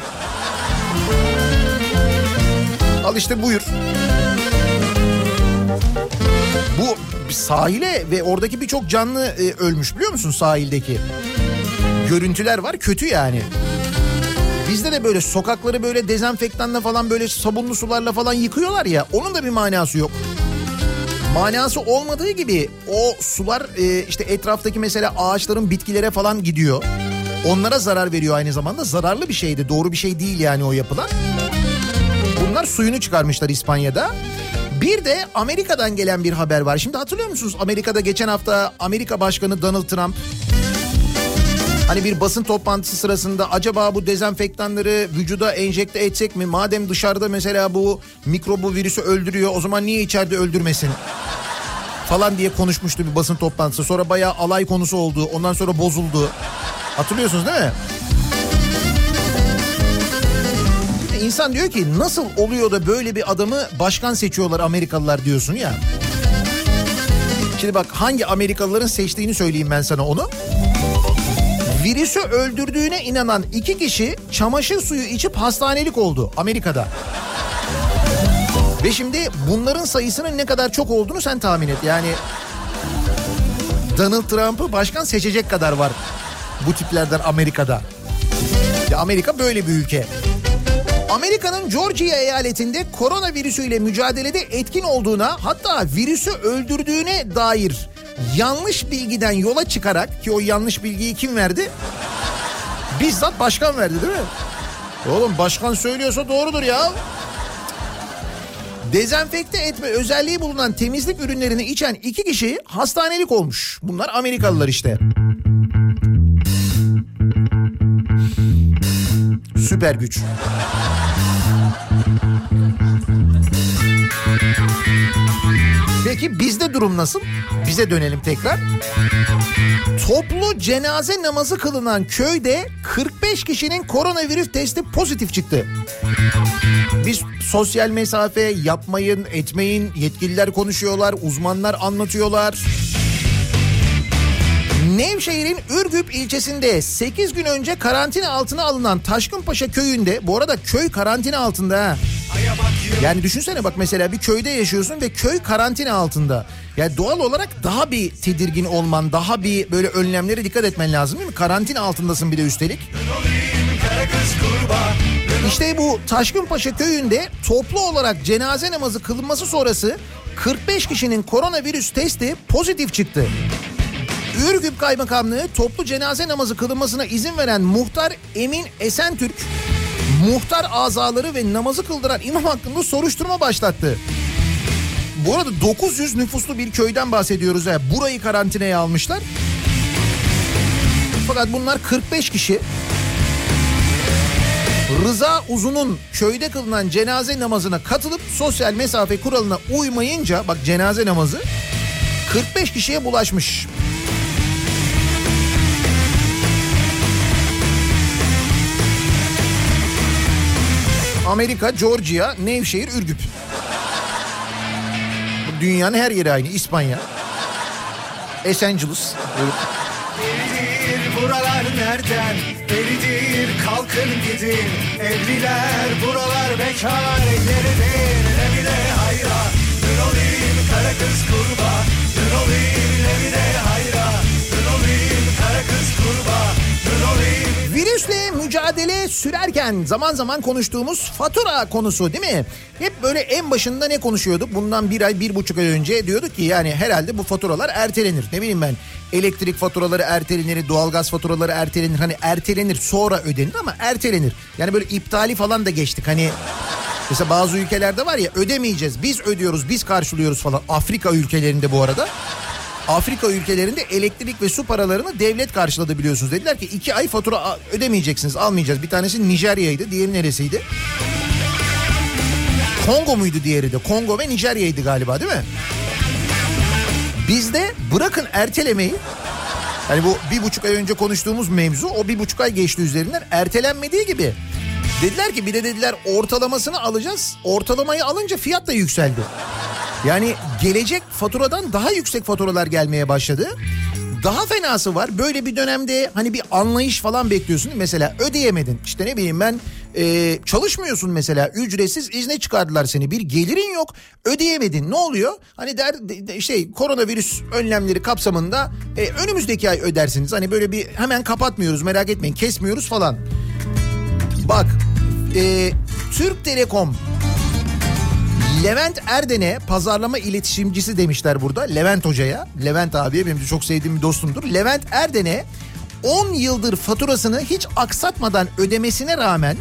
[SPEAKER 2] Al işte buyur. Bu sahile ve oradaki birçok canlı e, ölmüş biliyor musun sahildeki? Görüntüler var kötü yani. Bizde de böyle sokakları böyle dezenfektanla falan böyle sabunlu sularla falan yıkıyorlar ya onun da bir manası yok. Manası olmadığı gibi o sular e, işte etraftaki mesela ağaçların bitkilere falan gidiyor. Onlara zarar veriyor aynı zamanda. Zararlı bir şeydi. Doğru bir şey değil yani o yapılan. Bunlar suyunu çıkarmışlar İspanya'da. Bir de Amerika'dan gelen bir haber var. Şimdi hatırlıyor musunuz? Amerika'da geçen hafta Amerika Başkanı Donald Trump Hani bir basın toplantısı sırasında acaba bu dezenfektanları vücuda enjekte etsek mi? Madem dışarıda mesela bu mikrobu virüsü öldürüyor o zaman niye içeride öldürmesin? Falan diye konuşmuştu bir basın toplantısı. Sonra bayağı alay konusu oldu. Ondan sonra bozuldu. Hatırlıyorsunuz değil mi? İnsan diyor ki nasıl oluyor da böyle bir adamı başkan seçiyorlar Amerikalılar diyorsun ya. Şimdi bak hangi Amerikalıların seçtiğini söyleyeyim ben sana onu. Virüsü öldürdüğüne inanan iki kişi çamaşır suyu içip hastanelik oldu Amerika'da. Ve şimdi bunların sayısının ne kadar çok olduğunu sen tahmin et. Yani Donald Trump'ı başkan seçecek kadar var bu tiplerden Amerika'da. Ya Amerika böyle bir ülke. Amerika'nın Georgia eyaletinde koronavirüsüyle mücadelede etkin olduğuna hatta virüsü öldürdüğüne dair yanlış bilgiden yola çıkarak ki o yanlış bilgiyi kim verdi? Bizzat başkan verdi değil mi? Oğlum başkan söylüyorsa doğrudur ya. Dezenfekte etme özelliği bulunan temizlik ürünlerini içen iki kişi hastanelik olmuş. Bunlar Amerikalılar işte. Süper güç. Peki bizde durum nasıl? Bize dönelim tekrar. Toplu cenaze namazı kılınan köyde 45 kişinin koronavirüs testi pozitif çıktı. Biz sosyal mesafe yapmayın, etmeyin, yetkililer konuşuyorlar, uzmanlar anlatıyorlar. Nevşehir'in Ürgüp ilçesinde 8 gün önce karantina altına alınan Taşkınpaşa köyünde bu arada köy karantina altında. Yani düşünsene bak mesela bir köyde yaşıyorsun ve köy karantina altında. Yani doğal olarak daha bir tedirgin olman, daha bir böyle önlemlere dikkat etmen lazım değil mi? Karantina altındasın bir de üstelik. İşte bu Taşkınpaşa köyünde toplu olarak cenaze namazı kılınması sonrası 45 kişinin koronavirüs testi pozitif çıktı. Ürgüp Kaymakamlığı toplu cenaze namazı kılınmasına izin veren muhtar Emin Esentürk muhtar azaları ve namazı kıldıran imam hakkında soruşturma başlattı. Bu arada 900 nüfuslu bir köyden bahsediyoruz. ya. Burayı karantinaya almışlar. Fakat bunlar 45 kişi. Rıza Uzun'un köyde kılınan cenaze namazına katılıp sosyal mesafe kuralına uymayınca bak cenaze namazı 45 kişiye bulaşmış. Amerika, Georgia, Nevşehir, Ürgüp. Dünyanın her yeri aynı. İspanya. Los Angeles.
[SPEAKER 10] Eridir buralar nereden? Eridir kalkın gidin. Evliler buralar bekar yeridir. Ne bile hayra. Dün olayım kara kız kurba. Dün olayım ne bile hayra. Dün olayım kara kız kurba.
[SPEAKER 2] Virüsle mücadele sürerken zaman zaman konuştuğumuz fatura konusu değil mi? Hep böyle en başında ne konuşuyorduk? Bundan bir ay, bir buçuk ay önce diyorduk ki yani herhalde bu faturalar ertelenir. Ne bileyim ben elektrik faturaları ertelenir, doğalgaz faturaları ertelenir. Hani ertelenir sonra ödenir ama ertelenir. Yani böyle iptali falan da geçtik. Hani mesela bazı ülkelerde var ya ödemeyeceğiz biz ödüyoruz biz karşılıyoruz falan. Afrika ülkelerinde bu arada. Afrika ülkelerinde elektrik ve su paralarını devlet karşıladı biliyorsunuz. Dediler ki iki ay fatura ödemeyeceksiniz almayacağız. Bir tanesi Nijerya'ydı diğeri neresiydi? Kongo muydu diğeri de? Kongo ve Nijerya'ydı galiba değil mi? Bizde bırakın ertelemeyi Hani bu bir buçuk ay önce konuştuğumuz mevzu o bir buçuk ay geçti üzerinden ertelenmediği gibi. Dediler ki bir de dediler ortalamasını alacağız. Ortalamayı alınca fiyat da yükseldi. Yani gelecek faturadan daha yüksek faturalar gelmeye başladı. Daha fenası var. Böyle bir dönemde hani bir anlayış falan bekliyorsun. Mesela ödeyemedin. İşte ne bileyim ben e, çalışmıyorsun mesela. Ücretsiz izne çıkardılar seni. Bir gelirin yok. Ödeyemedin. Ne oluyor? Hani der de- de- şey koronavirüs önlemleri kapsamında e, önümüzdeki ay ödersiniz. Hani böyle bir hemen kapatmıyoruz merak etmeyin. Kesmiyoruz falan. Bak e, Türk Telekom Levent Erden'e pazarlama iletişimcisi demişler burada. Levent Hoca'ya. Levent abiye benim de çok sevdiğim bir dostumdur. Levent Erden'e 10 yıldır faturasını hiç aksatmadan ödemesine rağmen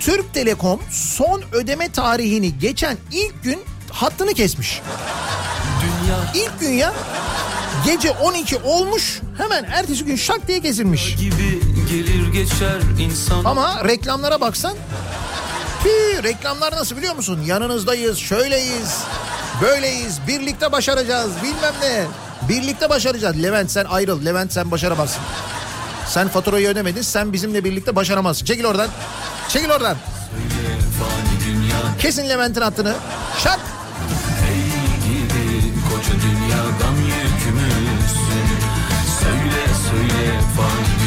[SPEAKER 2] Türk Telekom son ödeme tarihini geçen ilk gün hattını kesmiş. İlk gün ya gece 12 olmuş hemen ertesi gün şak diye kesilmiş.
[SPEAKER 11] gibi gelir geçer insan
[SPEAKER 2] Ama reklamlara baksan Tüh, reklamlar nasıl biliyor musun? Yanınızdayız, şöyleyiz, böyleyiz, birlikte başaracağız, bilmem ne. Birlikte başaracağız. Levent sen ayrıl, Levent sen başaramazsın. Sen faturayı ödemedin, sen bizimle birlikte başaramazsın. Çekil oradan, çekil oradan. Kesin Levent'in hattını. Şak!
[SPEAKER 11] Ey gidi koca dünyadan yükümüzsün Söyle söyle fani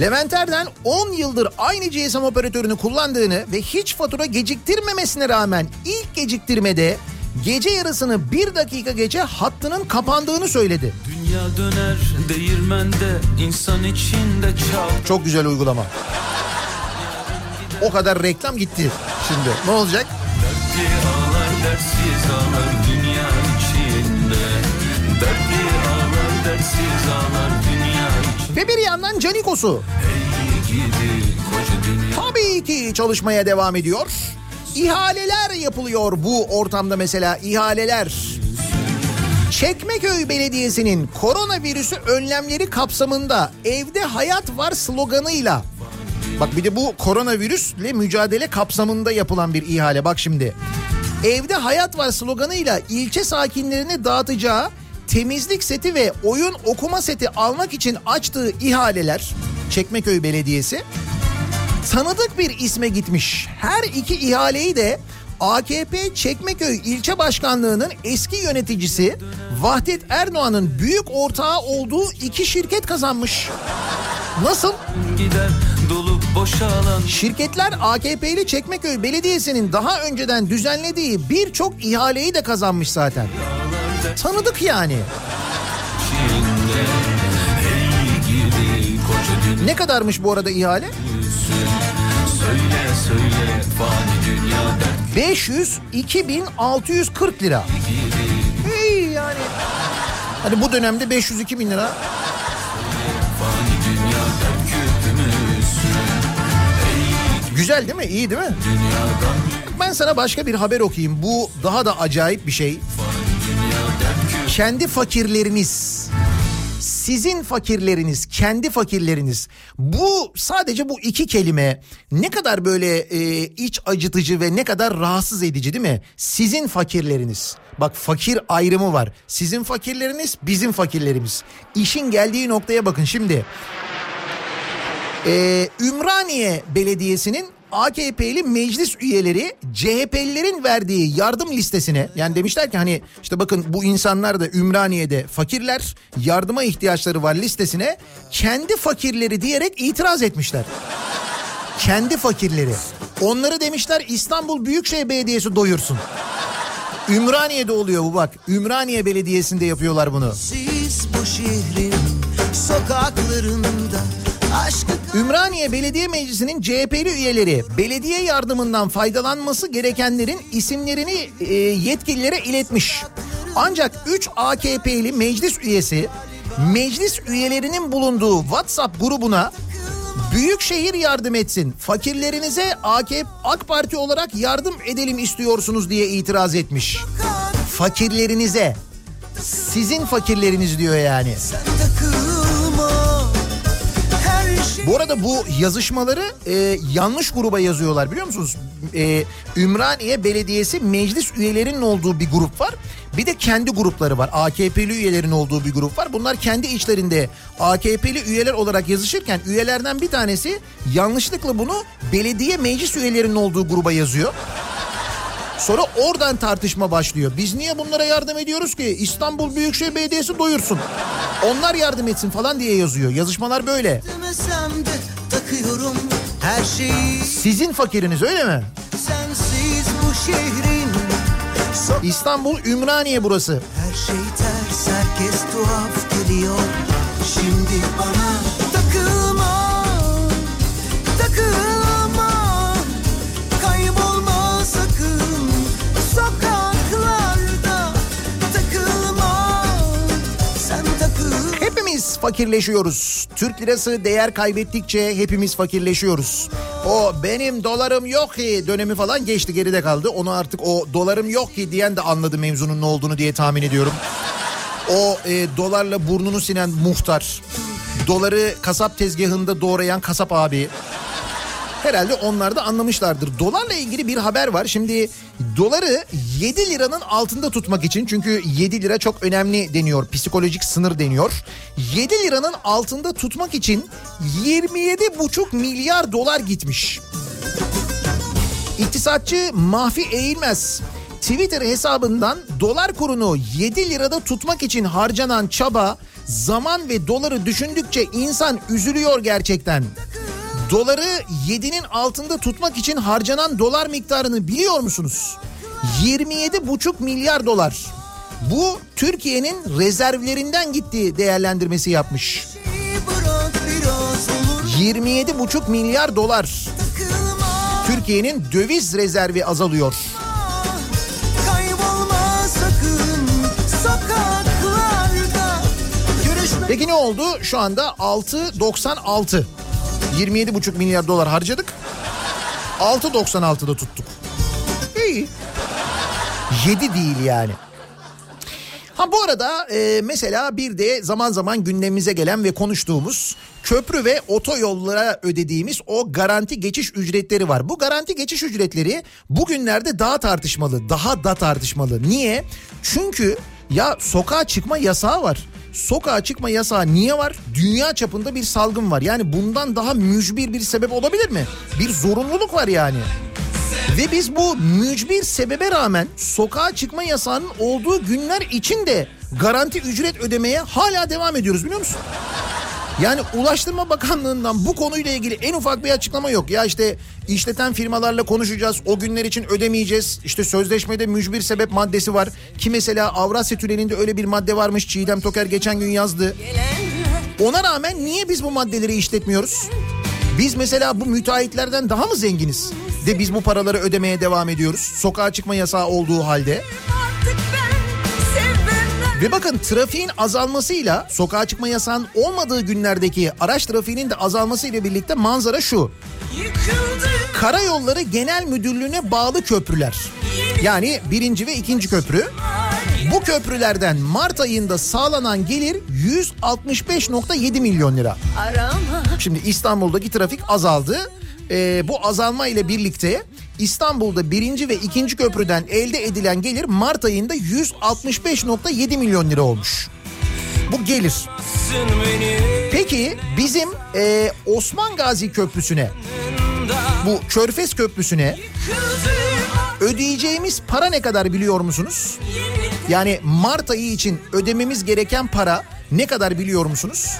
[SPEAKER 2] Levent Erden 10 yıldır aynı GSM operatörünü kullandığını ve hiç fatura geciktirmemesine rağmen ilk geciktirmede gece yarısını bir dakika geçe hattının kapandığını söyledi.
[SPEAKER 11] Dünya döner değirmende insan içinde çal
[SPEAKER 2] Çok güzel uygulama. O kadar reklam gitti şimdi. Ne olacak?
[SPEAKER 11] Dertli ağlar dertsiz ağlar dünya içinde Dertli ağlar dertsiz ağlar
[SPEAKER 2] Ve bir yandan Canikos'u tabii ki çalışmaya devam ediyor. İhaleler yapılıyor bu ortamda mesela ihaleler. Çekmeköy Belediyesi'nin koronavirüsü önlemleri kapsamında evde hayat var sloganıyla Bak bir de bu koronavirüsle mücadele kapsamında yapılan bir ihale bak şimdi. Evde hayat var sloganıyla ilçe sakinlerine dağıtacağı temizlik seti ve oyun okuma seti almak için açtığı ihaleler Çekmeköy Belediyesi tanıdık bir isme gitmiş. Her iki ihaleyi de AKP Çekmeköy İlçe Başkanlığı'nın eski yöneticisi Vahdet Erdoğan'ın büyük ortağı olduğu iki şirket kazanmış. Nasıl?
[SPEAKER 11] gider dolup boşalan
[SPEAKER 2] Şirketler AKP'li Çekmeköy Belediyesi'nin daha önceden düzenlediği birçok ihaleyi de kazanmış zaten. Tanıdık yani. Ne kadarmış bu arada ihale?
[SPEAKER 11] Söyle söyle fani dünya dert
[SPEAKER 2] 502.640 lira. İyi yani. Hadi bu dönemde 502 bin lira. Güzel değil mi? İyi değil mi? Ben sana başka bir haber okuyayım. Bu daha da acayip bir şey. Kendi fakirleriniz, sizin fakirleriniz, kendi fakirleriniz. Bu sadece bu iki kelime ne kadar böyle e, iç acıtıcı ve ne kadar rahatsız edici değil mi? Sizin fakirleriniz. Bak fakir ayrımı var. Sizin fakirleriniz, bizim fakirlerimiz. İşin geldiği noktaya bakın şimdi. Ee, Ümraniye Belediyesi'nin AKP'li meclis üyeleri CHP'lilerin verdiği yardım listesine yani demişler ki hani işte bakın bu insanlar da Ümraniye'de fakirler yardıma ihtiyaçları var listesine kendi fakirleri diyerek itiraz etmişler. Kendi fakirleri. Onları demişler İstanbul Büyükşehir Belediyesi doyursun. Ümraniye'de oluyor bu bak. Ümraniye Belediyesi'nde yapıyorlar bunu.
[SPEAKER 1] Siz bu şehrin sokaklarında aşkı
[SPEAKER 2] Ümraniye Belediye Meclisi'nin CHP'li üyeleri belediye yardımından faydalanması gerekenlerin isimlerini e, yetkililere iletmiş. Ancak 3 AKP'li meclis üyesi meclis üyelerinin bulunduğu WhatsApp grubuna Büyükşehir yardım etsin. Fakirlerinize AKP AK Parti olarak yardım edelim istiyorsunuz diye itiraz etmiş. Fakirlerinize. Sizin fakirleriniz diyor yani.
[SPEAKER 1] şey
[SPEAKER 2] Bu arada bu yazışmaları e, yanlış gruba yazıyorlar biliyor musunuz? E, Ümraniye Belediyesi meclis üyelerinin olduğu bir grup var. Bir de kendi grupları var. AKP'li üyelerin olduğu bir grup var. Bunlar kendi içlerinde AKP'li üyeler olarak yazışırken üyelerden bir tanesi yanlışlıkla bunu belediye meclis üyelerinin olduğu gruba yazıyor. Sonra oradan tartışma başlıyor. Biz niye bunlara yardım ediyoruz ki? İstanbul Büyükşehir Belediyesi doyursun. Onlar yardım etsin falan diye yazıyor. Yazışmalar böyle. Sizin fakiriniz öyle mi?
[SPEAKER 1] sensiz bu şehrin
[SPEAKER 2] İstanbul Ümraniye burası.
[SPEAKER 1] her şey ters herkes tuhaf geliyor Şimdi bana
[SPEAKER 2] fakirleşiyoruz. Türk lirası değer kaybettikçe hepimiz fakirleşiyoruz. O benim dolarım yok ki dönemi falan geçti geride kaldı. Onu artık o dolarım yok ki diyen de anladı mevzunun ne olduğunu diye tahmin ediyorum. O e, dolarla burnunu sinen muhtar. Doları kasap tezgahında doğrayan kasap abi. Herhalde onlar da anlamışlardır. Dolarla ilgili bir haber var. Şimdi doları 7 liranın altında tutmak için çünkü 7 lira çok önemli deniyor. Psikolojik sınır deniyor. 7 liranın altında tutmak için 27,5 milyar dolar gitmiş. İktisatçı Mahfi Eğilmez Twitter hesabından dolar kurunu 7 lirada tutmak için harcanan çaba, zaman ve doları düşündükçe insan üzülüyor gerçekten. Doları 7'nin altında tutmak için harcanan dolar miktarını biliyor musunuz? 27,5 milyar dolar. Bu Türkiye'nin rezervlerinden gittiği değerlendirmesi yapmış.
[SPEAKER 1] Bırak biraz olur
[SPEAKER 2] 27,5 milyar dolar. Türkiye'nin döviz rezervi azalıyor. Peki ne oldu? Şu anda 6.96. 27,5 milyar dolar harcadık. 6.96'da tuttuk. İyi. 7 değil yani. Ha bu arada e, mesela bir de zaman zaman gündemimize gelen ve konuştuğumuz köprü ve otoyollara ödediğimiz o garanti geçiş ücretleri var. Bu garanti geçiş ücretleri bugünlerde daha tartışmalı, daha da tartışmalı. Niye? Çünkü ya sokağa çıkma yasağı var. Sokağa çıkma yasağı niye var? Dünya çapında bir salgın var. Yani bundan daha mücbir bir sebep olabilir mi? Bir zorunluluk var yani. Ve biz bu mücbir sebebe rağmen sokağa çıkma yasağının olduğu günler için de garanti ücret ödemeye hala devam ediyoruz biliyor musun? Yani Ulaştırma Bakanlığı'ndan bu konuyla ilgili en ufak bir açıklama yok. Ya işte işleten firmalarla konuşacağız. O günler için ödemeyeceğiz. İşte sözleşmede mücbir sebep maddesi var. Ki mesela Avrasya Tüneli'nde öyle bir madde varmış. Çiğdem Toker geçen gün yazdı. Ona rağmen niye biz bu maddeleri işletmiyoruz? Biz mesela bu müteahhitlerden daha mı zenginiz? De biz bu paraları ödemeye devam ediyoruz. Sokağa çıkma yasağı olduğu halde. Ve bakın trafiğin azalmasıyla sokağa çıkma yasağının olmadığı günlerdeki araç trafiğinin de azalmasıyla birlikte manzara şu. Karayolları Genel Müdürlüğü'ne bağlı köprüler. Yani birinci ve ikinci köprü. Bu köprülerden Mart ayında sağlanan gelir 165.7 milyon lira. Şimdi İstanbul'daki trafik azaldı. Ee, bu azalma ile birlikte İstanbul'da birinci ve ikinci köprüden elde edilen gelir Mart ayında 165.7 milyon lira olmuş. Bu gelir. Peki bizim e, Osman Gazi Köprüsü'ne bu Körfez Köprüsü'ne ödeyeceğimiz para ne kadar biliyor musunuz? Yani Mart ayı için ödememiz gereken para ne kadar biliyor musunuz?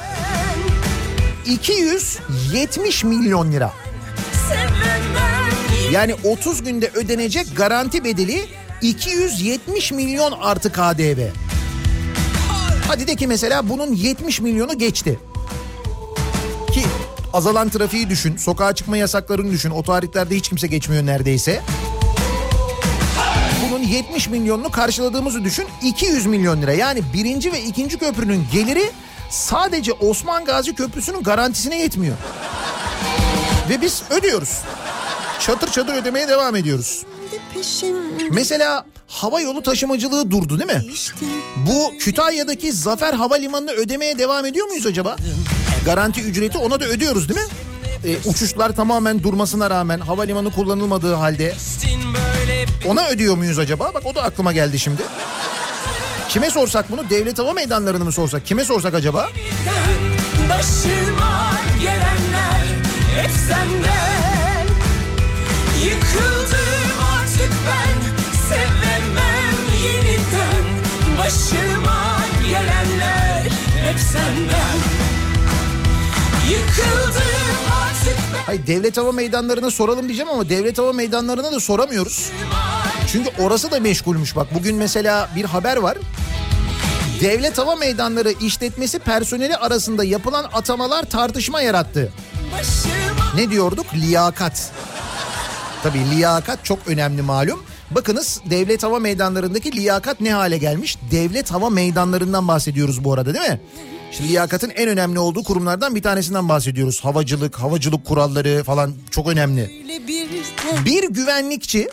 [SPEAKER 2] 270 milyon lira. Yani 30 günde ödenecek garanti bedeli 270 milyon artı KDV. Hadi de ki mesela bunun 70 milyonu geçti. Ki azalan trafiği düşün, sokağa çıkma yasaklarını düşün. O tarihlerde hiç kimse geçmiyor neredeyse. Bunun 70 milyonunu karşıladığımızı düşün 200 milyon lira. Yani birinci ve ikinci köprünün geliri sadece Osman Gazi Köprüsü'nün garantisine yetmiyor. Ve biz ödüyoruz. Çatır çatır ödemeye devam ediyoruz. Mesela hava yolu taşımacılığı durdu değil mi? Bu Kütahya'daki Zafer Havalimanı'nı ödemeye devam ediyor muyuz acaba? Garanti ücreti ona da ödüyoruz değil mi? E, uçuşlar tamamen durmasına rağmen havalimanı kullanılmadığı halde ona ödüyor muyuz acaba? Bak o da aklıma geldi şimdi. Kime sorsak bunu? Devlet hava meydanlarını mı sorsak? Kime sorsak acaba?
[SPEAKER 7] Başıma gelenler hep senden Yıkıldım artık ben sevemem yeniden Başıma gelenler hep senden Yıkıldım artık ben
[SPEAKER 2] Hayır devlet hava meydanlarına soralım diyeceğim ama devlet hava meydanlarına da soramıyoruz. Çünkü orası da meşgulmüş bak. Bugün mesela bir haber var. Devlet hava meydanları işletmesi personeli arasında yapılan atamalar tartışma yarattı. Ne diyorduk? Liyakat. Tabii liyakat çok önemli malum. Bakınız devlet hava meydanlarındaki liyakat ne hale gelmiş? Devlet hava meydanlarından bahsediyoruz bu arada değil mi? Şimdi liyakatın en önemli olduğu kurumlardan bir tanesinden bahsediyoruz. Havacılık, havacılık kuralları falan çok önemli.
[SPEAKER 7] Bir
[SPEAKER 2] güvenlikçi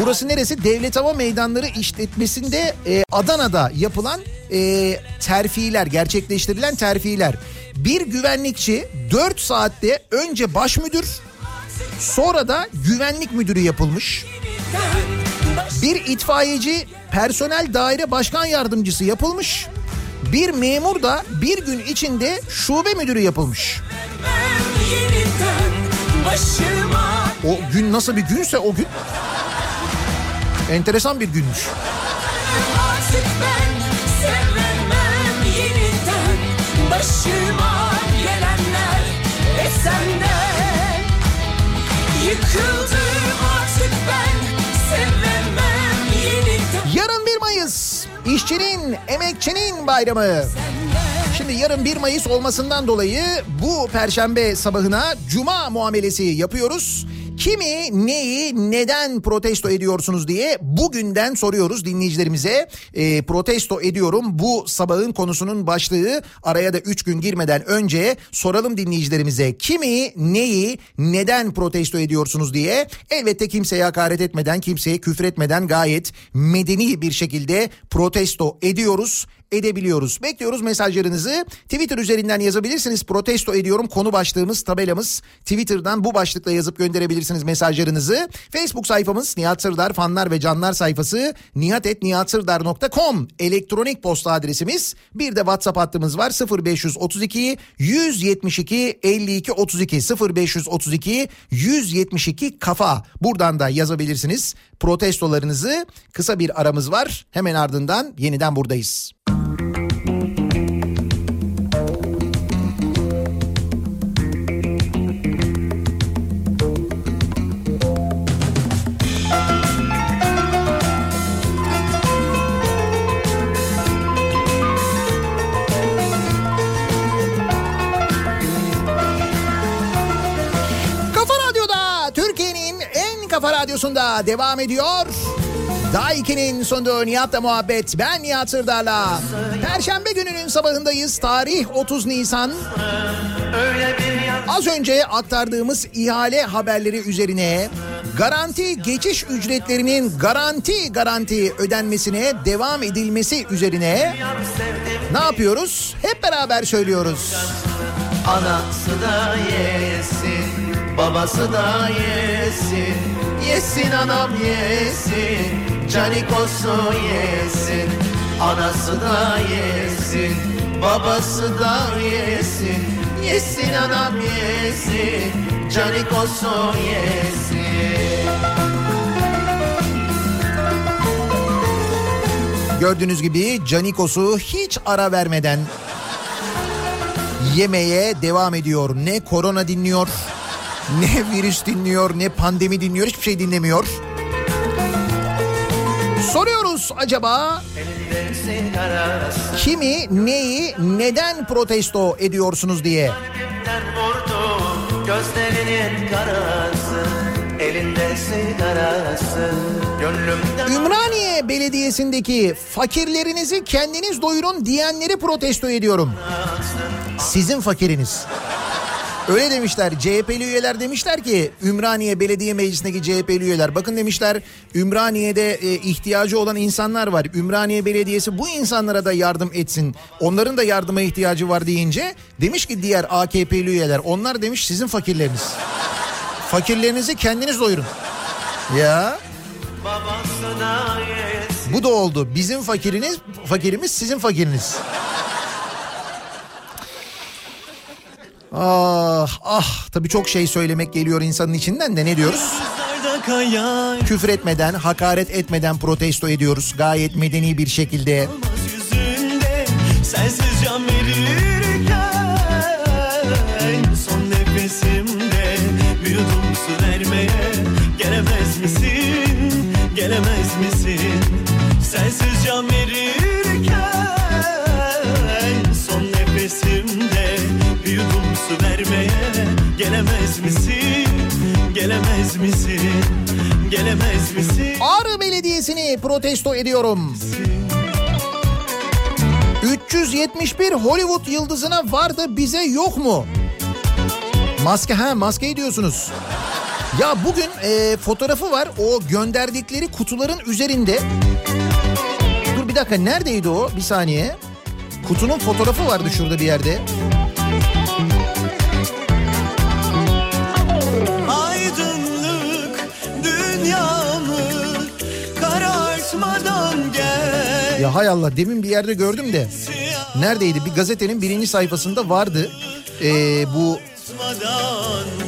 [SPEAKER 2] burası neresi? Devlet Hava Meydanları işletmesinde e, Adana'da yapılan e, terfiler, gerçekleştirilen terfiler. Bir güvenlikçi 4 saatte önce baş müdür sonra da güvenlik müdürü yapılmış. Bir itfaiyeci personel daire başkan yardımcısı yapılmış. Bir memur da bir gün içinde şube müdürü yapılmış. O gün nasıl bir günse o gün enteresan bir günmüş.
[SPEAKER 7] Başıma gelenler hep senden Yıkıldım artık ben sevemem yeniden
[SPEAKER 2] Yarın 1 Mayıs işçinin, emekçinin bayramı. Şimdi yarın 1 Mayıs olmasından dolayı bu perşembe sabahına cuma muamelesi yapıyoruz. Kimi, neyi, neden protesto ediyorsunuz diye bugünden soruyoruz dinleyicilerimize. E, protesto ediyorum bu sabahın konusunun başlığı araya da 3 gün girmeden önce soralım dinleyicilerimize. Kimi, neyi, neden protesto ediyorsunuz diye. Elbette kimseye hakaret etmeden, kimseye küfür etmeden gayet medeni bir şekilde protesto ediyoruz edebiliyoruz. Bekliyoruz mesajlarınızı. Twitter üzerinden yazabilirsiniz. Protesto ediyorum konu başlığımız, tabelamız. Twitter'dan bu başlıkla yazıp gönderebilirsiniz mesajlarınızı. Facebook sayfamız Nihat Sırdar fanlar ve canlar sayfası nihatetnihatsırdar.com elektronik posta adresimiz. Bir de WhatsApp hattımız var 0532 172 52 32 0532 172 kafa. Buradan da yazabilirsiniz protestolarınızı. Kısa bir aramız var. Hemen ardından yeniden buradayız. Radyosunda devam ediyor. Daiki'nin sunduğu Nihat'la muhabbet. Ben Nihat Sırdar'la. Perşembe gününün sabahındayız. Tarih 30 Nisan. Az önce aktardığımız ihale haberleri üzerine garanti geçiş ücretlerinin garanti garanti ödenmesine devam edilmesi üzerine ne yapıyoruz? Hep beraber söylüyoruz.
[SPEAKER 3] Anası da yesin, babası da yesin. Yesin anam yesin, canikosu yesin. Anası da yesin, babası da yesin. Yesin anam yesin, canikosu yesin.
[SPEAKER 2] Gördüğünüz gibi Canikos'u hiç ara vermeden yemeye devam ediyor. Ne korona dinliyor, ne virüs dinliyor, ne pandemi dinliyor, hiçbir şey dinlemiyor. Soruyoruz acaba kimi, neyi, neden protesto ediyorsunuz diye. Ümraniye Belediyesi'ndeki fakirlerinizi kendiniz doyurun diyenleri protesto ediyorum. Sizin fakiriniz. Öyle demişler CHP'li üyeler demişler ki Ümraniye Belediye Meclisi'ndeki CHP'li üyeler bakın demişler Ümraniye'de e, ihtiyacı olan insanlar var. Ümraniye Belediyesi bu insanlara da yardım etsin. Onların da yardıma ihtiyacı var deyince demiş ki diğer AKP'li üyeler onlar demiş sizin fakirleriniz. Fakirlerinizi kendiniz doyurun. Ya bu da oldu. Bizim fakiriniz fakirimiz sizin fakiriniz. Ah ah tabii çok şey söylemek geliyor insanın içinden de ne diyoruz? Küfür etmeden, hakaret etmeden protesto ediyoruz. Gayet medeni bir şekilde.
[SPEAKER 4] yüzünde Sensiz can verirken Son nefesimde Bir yudum su vermeye Gelemez misin, gelemez misin Sensiz can Gelemez misin, gelemez misin Gelemez misin
[SPEAKER 2] Ağrı Belediyesi'ni protesto ediyorum. 371 Hollywood yıldızına vardı bize yok mu? Maske ha maskeyi diyorsunuz. Ya bugün e, fotoğrafı var o gönderdikleri kutuların üzerinde. Dur bir dakika neredeydi o bir saniye. Kutunun fotoğrafı vardı şurada bir yerde. Ya hay Allah demin bir yerde gördüm de. Neredeydi? Bir gazetenin birinci sayfasında vardı. Ee, bu.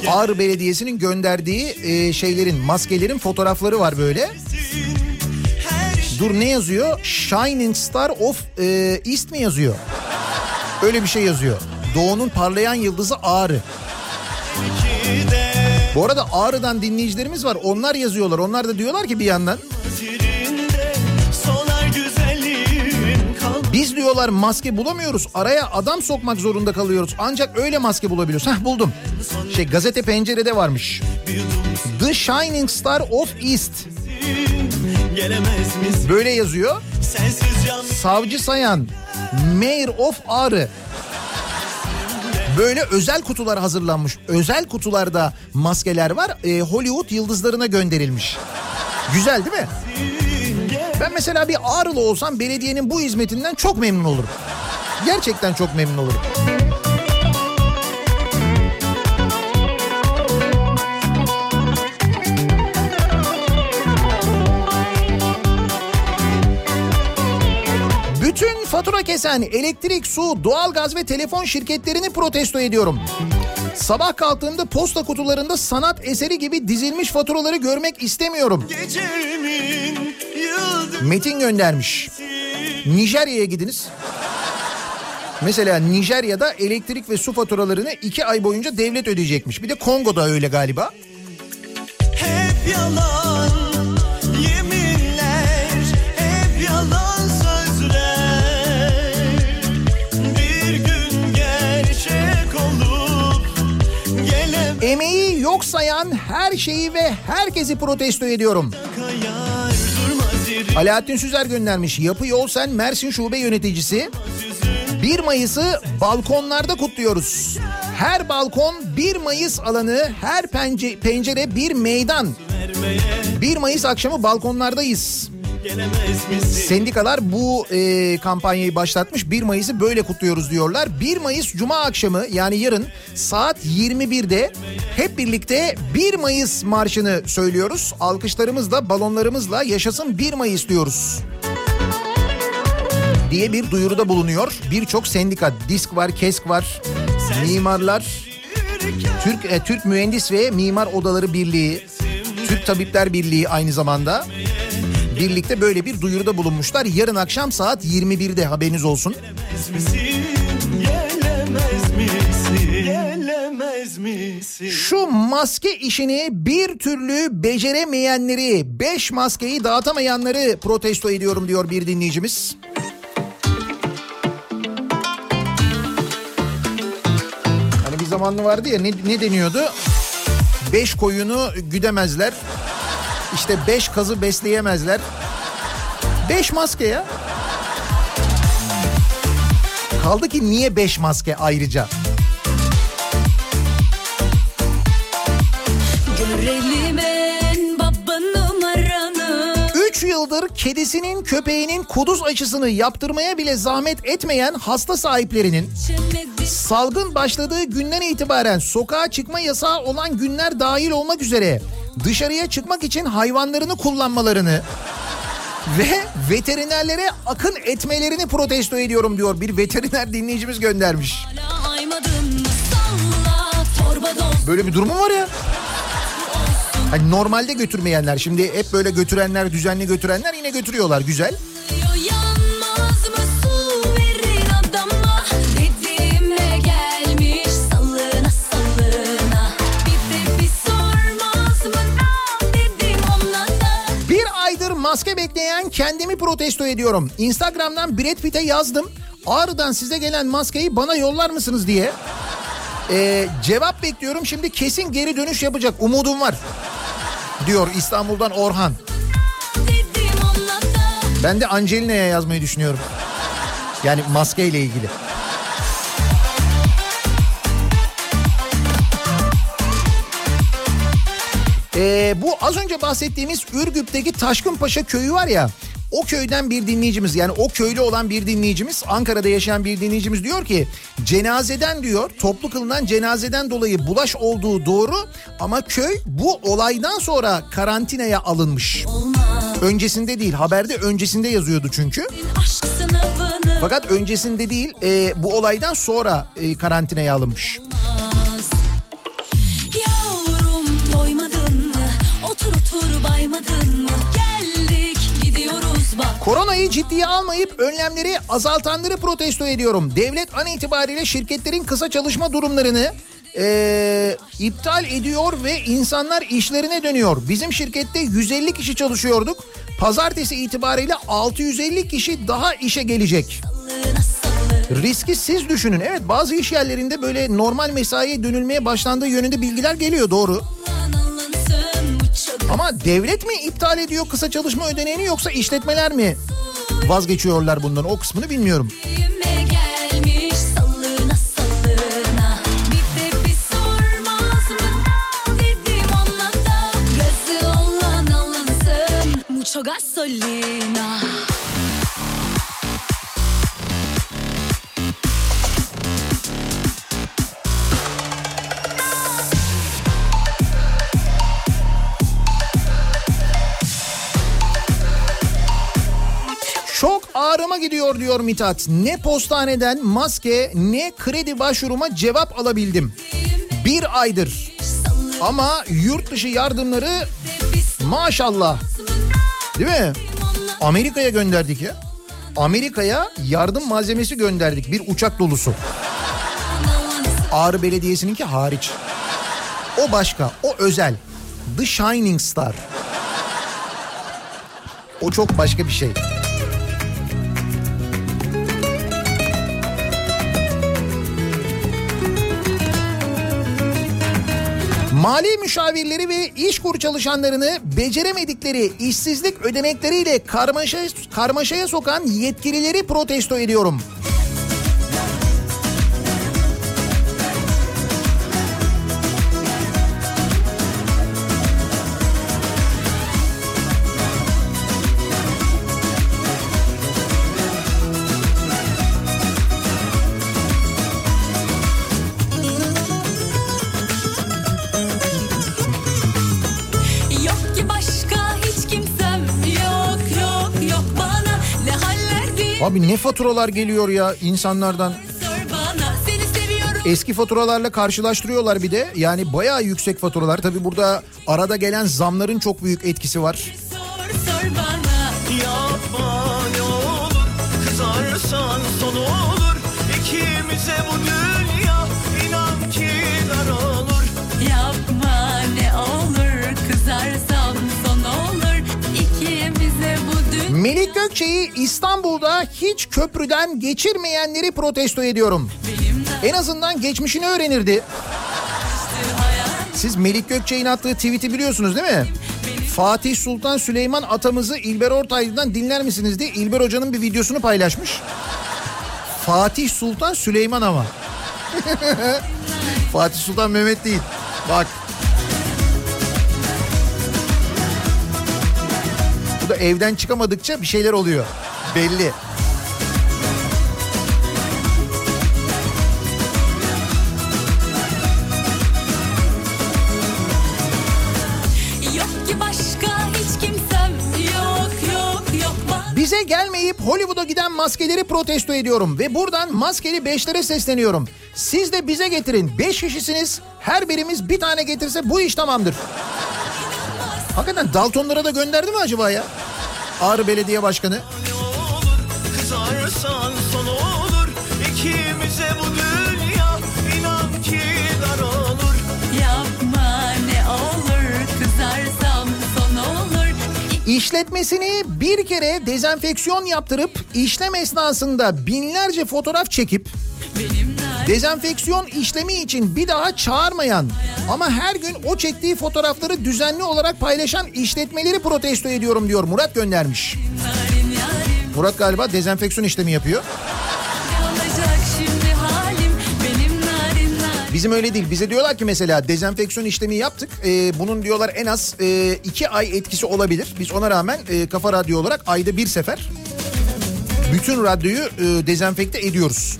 [SPEAKER 2] Ağrı Belediyesi'nin gönderdiği e, şeylerin, maskelerin fotoğrafları var böyle. Dur ne yazıyor? Shining Star of e, East mi yazıyor? Öyle bir şey yazıyor. Doğu'nun parlayan yıldızı Ağrı. Bu arada Ağrı'dan dinleyicilerimiz var. Onlar yazıyorlar. Onlar da diyorlar ki bir yandan. Diyorlar maske bulamıyoruz. Araya adam sokmak zorunda kalıyoruz. Ancak öyle maske bulabiliyoruz. Heh buldum. Şey gazete pencerede varmış. The Shining Star of East. Böyle yazıyor. Savcı Sayan. Mayor of Ağrı. Böyle özel kutular hazırlanmış. Özel kutularda maskeler var. Ee, Hollywood yıldızlarına gönderilmiş. Güzel değil mi? Ben mesela bir Ağrılı olsam belediyenin bu hizmetinden çok memnun olurum. Gerçekten çok memnun olurum. Bütün fatura kesen elektrik, su, doğalgaz ve telefon şirketlerini protesto ediyorum. Sabah kalktığımda posta kutularında sanat eseri gibi dizilmiş faturaları görmek istemiyorum. Metin göndermiş. Nijerya'ya gidiniz. Mesela Nijerya'da elektrik ve su faturalarını iki ay boyunca devlet ödeyecekmiş. Bir de Kongo'da öyle galiba.
[SPEAKER 4] hep yalan
[SPEAKER 2] Emeği yok sayan her şeyi ve herkesi protesto ediyorum. Alaaddin Süzer göndermiş. Yapı Yol Sen Mersin Şube Yöneticisi. 1 Mayıs'ı balkonlarda kutluyoruz. Her balkon 1 Mayıs alanı, her pence, pencere bir meydan. 1 Mayıs akşamı balkonlardayız. Sendikalar bu e, kampanyayı başlatmış. 1 Mayıs'ı böyle kutluyoruz diyorlar. 1 Mayıs Cuma akşamı yani yarın saat 21'de hep birlikte 1 Mayıs marşını söylüyoruz. Alkışlarımızla, balonlarımızla yaşasın 1 Mayıs diyoruz. Diye bir duyuruda bulunuyor. Birçok sendika, disk var, kesk var, mimarlar, Türk e, Türk Mühendis ve Mimar Odaları Birliği, Türk Tabipler Birliği aynı zamanda birlikte böyle bir duyuruda bulunmuşlar. Yarın akşam saat 21'de haberiniz olsun.
[SPEAKER 4] misin gelemez misin gelemez misin
[SPEAKER 2] Şu maske işini bir türlü beceremeyenleri, 5 maskeyi dağıtamayanları protesto ediyorum diyor bir dinleyicimiz. Hani bir zamanlı vardı ya ne, ne deniyordu? 5 koyunu güdemezler. İşte 5 kazı besleyemezler. 5 maske ya. Kaldı ki niye 5 maske ayrıca? 3 yıldır kedisinin köpeğinin kuduz aşısını yaptırmaya bile zahmet etmeyen hasta sahiplerinin salgın başladığı günden itibaren sokağa çıkma yasağı olan günler dahil olmak üzere dışarıya çıkmak için hayvanlarını kullanmalarını ve veterinerlere akın etmelerini protesto ediyorum diyor bir veteriner dinleyicimiz göndermiş. Böyle bir durumu var ya. Hani normalde götürmeyenler şimdi hep böyle götürenler düzenli götürenler yine götürüyorlar güzel. Maske bekleyen kendimi protesto ediyorum. Instagram'dan Brad Pitt'e yazdım. Ağrı'dan size gelen maskeyi bana yollar mısınız diye. Ee, cevap bekliyorum şimdi kesin geri dönüş yapacak umudum var. Diyor İstanbul'dan Orhan. Ben de Angelina'ya yazmayı düşünüyorum. Yani maskeyle ilgili. Ee, bu az önce bahsettiğimiz Ürgüp'teki Taşkınpaşa köyü var ya o köyden bir dinleyicimiz yani o köylü olan bir dinleyicimiz Ankara'da yaşayan bir dinleyicimiz diyor ki cenazeden diyor toplu kılınan cenazeden dolayı bulaş olduğu doğru ama köy bu olaydan sonra karantinaya alınmış. Öncesinde değil haberde öncesinde yazıyordu çünkü. Fakat öncesinde değil e, bu olaydan sonra e, karantinaya alınmış. Koronayı ciddiye almayıp önlemleri azaltanları protesto ediyorum. Devlet an itibariyle şirketlerin kısa çalışma durumlarını e, iptal ediyor ve insanlar işlerine dönüyor. Bizim şirkette 150 kişi çalışıyorduk. Pazartesi itibariyle 650 kişi daha işe gelecek. Riski siz düşünün. Evet bazı iş yerlerinde böyle normal mesaiye dönülmeye başlandığı yönünde bilgiler geliyor doğru. Ama devlet mi iptal ediyor kısa çalışma ödeneğini yoksa işletmeler mi vazgeçiyorlar bundan? O kısmını bilmiyorum.
[SPEAKER 5] Yüreğime
[SPEAKER 2] Ağrıma gidiyor diyor Mithat. Ne postaneden maske ne kredi başvuruma cevap alabildim. Bir aydır. Ama yurt dışı yardımları maşallah. Değil mi? Amerika'ya gönderdik ya. Amerika'ya yardım malzemesi gönderdik. Bir uçak dolusu. Ağrı Belediyesi'ninki hariç. O başka, o özel. The Shining Star. O çok başka bir şey. Mali müşavirleri ve iş kur çalışanlarını beceremedikleri işsizlik ödenekleriyle karmaşa, karmaşaya sokan yetkilileri protesto ediyorum. Abi ne faturalar geliyor ya insanlardan. Eski faturalarla karşılaştırıyorlar bir de. Yani bayağı yüksek faturalar. Tabi burada arada gelen zamların çok büyük etkisi var.
[SPEAKER 5] sor sor bana
[SPEAKER 7] Yapma ne olur Kızarsan sonu olur
[SPEAKER 2] Gökçe'yi İstanbul'da hiç köprüden geçirmeyenleri protesto ediyorum. En azından geçmişini öğrenirdi. Siz Melik Gökçe'nin attığı tweet'i biliyorsunuz değil mi? Fatih Sultan Süleyman atamızı İlber Ortaylı'dan dinler misiniz diye İlber Hoca'nın bir videosunu paylaşmış. Fatih Sultan Süleyman ama. Fatih Sultan Mehmet değil. Bak. Evden çıkamadıkça bir şeyler oluyor. Belli.
[SPEAKER 5] Yok ki başka hiç kimsem yok yok yok bana
[SPEAKER 2] Bize gelmeyip Hollywood'a giden maskeleri protesto ediyorum ve buradan maskeli beşlere sesleniyorum. Siz de bize getirin. Beş kişisiniz. Her birimiz bir tane getirse bu iş tamamdır. Hakikaten Daltonlara da gönderdi mi acaba ya? Ağrı Belediye Başkanı.
[SPEAKER 7] Kızarsan sonu olur ikimize bu dünya inan ki dar olur.
[SPEAKER 5] Yapma ne olur kızarsam son olur.
[SPEAKER 2] İşletmesini bir kere dezenfeksiyon yaptırıp işlem esnasında binlerce fotoğraf çekip dezenfeksiyon işlemi için bir daha çağırmayan ama her gün o çektiği fotoğrafları düzenli olarak paylaşan işletmeleri protesto ediyorum diyor Murat göndermiş. Murat galiba dezenfeksiyon işlemi yapıyor. Bizim öyle değil. Bize diyorlar ki mesela dezenfeksiyon işlemi yaptık. Ee, bunun diyorlar en az e, iki ay etkisi olabilir. Biz ona rağmen e, Kafa Radyo olarak ayda bir sefer bütün radyoyu e, dezenfekte ediyoruz.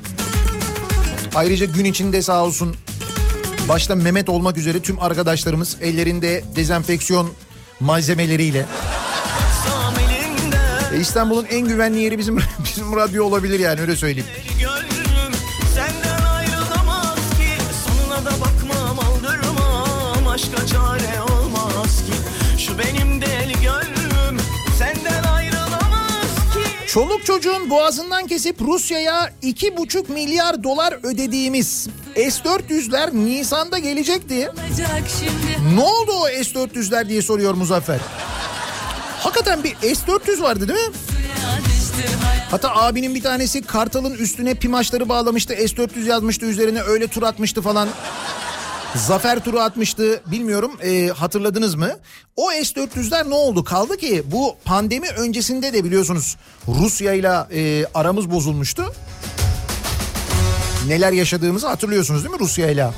[SPEAKER 2] Ayrıca gün içinde sağ olsun başta Mehmet olmak üzere tüm arkadaşlarımız ellerinde dezenfeksiyon malzemeleriyle. E, İstanbul'un en güvenli yeri bizim bizim radyo olabilir yani öyle söyleyeyim. Çoluk çocuğun boğazından kesip Rusya'ya iki buçuk milyar dolar ödediğimiz S-400'ler Nisan'da gelecekti. Ne oldu o S-400'ler diye soruyor Muzaffer. Hakikaten bir S-400 vardı değil mi? Hatta abinin bir tanesi Kartal'ın üstüne pimaçları bağlamıştı. S-400 yazmıştı üzerine öyle tur atmıştı falan. Zafer turu atmıştı bilmiyorum e, hatırladınız mı? O S-400'ler ne oldu? Kaldı ki bu pandemi öncesinde de biliyorsunuz Rusya ile aramız bozulmuştu. Neler yaşadığımızı hatırlıyorsunuz değil mi Rusya ile?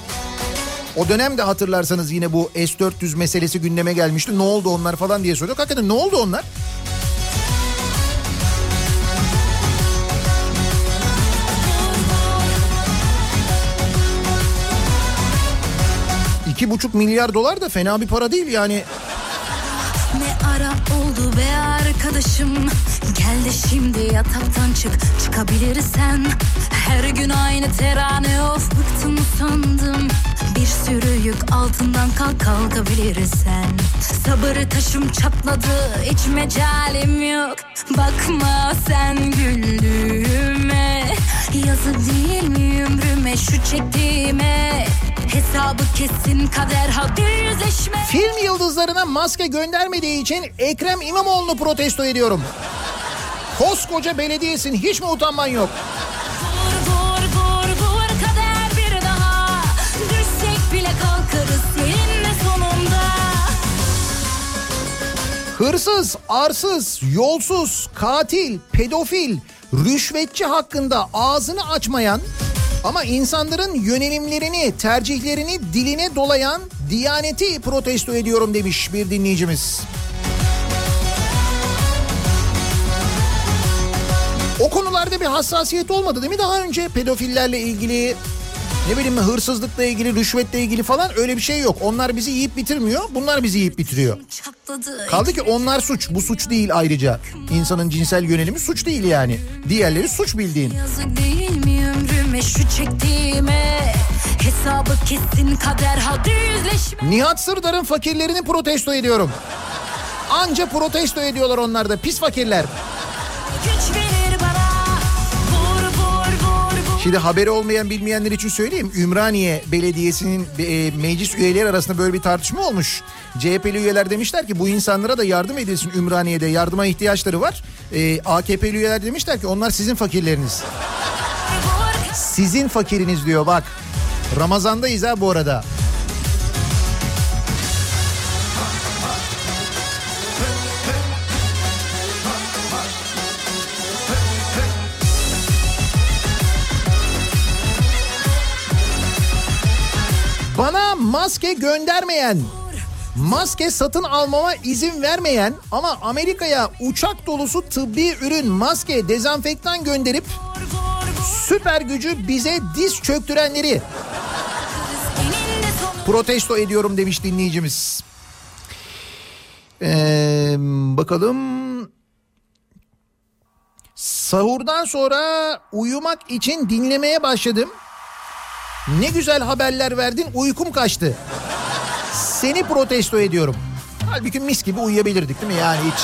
[SPEAKER 2] O dönemde hatırlarsanız yine bu S-400 meselesi gündeme gelmişti. Ne oldu onlar falan diye soruyor. Hakikaten ne oldu onlar? İki buçuk milyar dolar da fena bir para değil yani.
[SPEAKER 6] Ne ara oldu be arkadaşım? Gel de şimdi yataktan çık çıkabilirsen. Her gün aynı terane of bıktım sandım Bir sürü yük altından kalk kalkabilirsen. Sabır taşım çatladı hiç mecalim yok. Bakma sen güldüğüme Yazık değil mi ömrüme şu çektiğime Hesabı kesin kader hadi yüzleşme
[SPEAKER 2] Film yıldızlarına maske göndermediği için Ekrem İmamoğlu'nu protesto ediyorum. Koskoca belediyesin hiç mi utanman yok? Hırsız, arsız, yolsuz, katil, pedofil, rüşvetçi hakkında ağzını açmayan ama insanların yönelimlerini, tercihlerini diline dolayan Diyaneti protesto ediyorum demiş bir dinleyicimiz. O konularda bir hassasiyet olmadı değil mi daha önce pedofillerle ilgili ne bileyim hırsızlıkla ilgili, rüşvetle ilgili falan öyle bir şey yok. Onlar bizi yiyip bitirmiyor, bunlar bizi yiyip bitiriyor. Kaldı ki onlar suç. Bu suç değil ayrıca. İnsanın cinsel yönelimi suç değil yani. Diğerleri suç bildiğin.
[SPEAKER 6] Yazık değil mi ömrüme şu çektiğime Hesabı kesin kader hadi yüzleşme
[SPEAKER 2] Nihat Sırdar'ın fakirlerini protesto ediyorum. Anca protesto ediyorlar onlar da pis fakirler.
[SPEAKER 6] Güç
[SPEAKER 2] Şimdi haberi olmayan bilmeyenler için söyleyeyim. Ümraniye Belediyesi'nin e, meclis üyeleri arasında böyle bir tartışma olmuş. CHP'li üyeler demişler ki bu insanlara da yardım edilsin Ümraniye'de yardıma ihtiyaçları var. E, AKP'li üyeler demişler ki onlar sizin fakirleriniz. Sizin fakiriniz diyor bak. Ramazandayız ha bu arada. Maske göndermeyen, Maske satın almama izin vermeyen ama Amerika'ya uçak dolusu tıbbi ürün, maske, dezenfektan gönderip süper gücü bize diz çöktürenleri protesto ediyorum demiş dinleyicimiz. Ee, bakalım. Sahurdan sonra uyumak için dinlemeye başladım. Ne güzel haberler verdin uykum kaçtı. Seni protesto ediyorum. Halbuki mis gibi uyuyabilirdik değil mi yani hiç?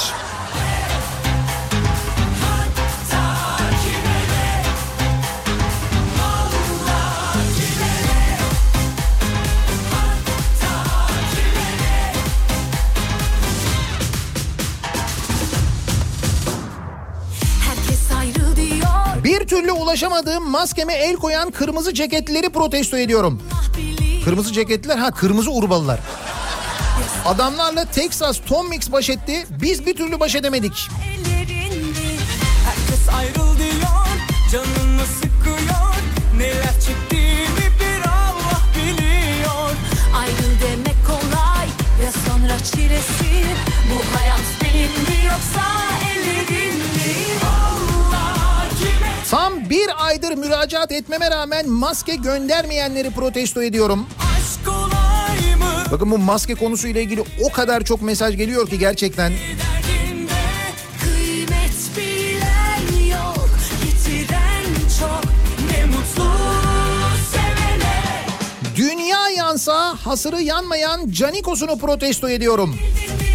[SPEAKER 2] Bir türlü ulaşamadığım maskeme el koyan kırmızı ceketlileri protesto ediyorum. Kırmızı ceketliler ha kırmızı urbalılar. Adamlarla Texas Tom Mix baş etti. Biz bir türlü baş edemedik.
[SPEAKER 12] Herkes ayrıl Canımı sıkıyor Neler çektiğimi bir Allah biliyor
[SPEAKER 5] Ayrıl demek kolay ya sonra çilesi Bu hayat benim yoksa
[SPEAKER 2] bir aydır müracaat etmeme rağmen maske göndermeyenleri protesto ediyorum. Bakın bu maske konusuyla ilgili o kadar çok mesaj geliyor ki gerçekten.
[SPEAKER 5] Yok çok
[SPEAKER 2] Dünya yansa hasırı yanmayan Canikos'unu protesto ediyorum.
[SPEAKER 5] Yenilmezsen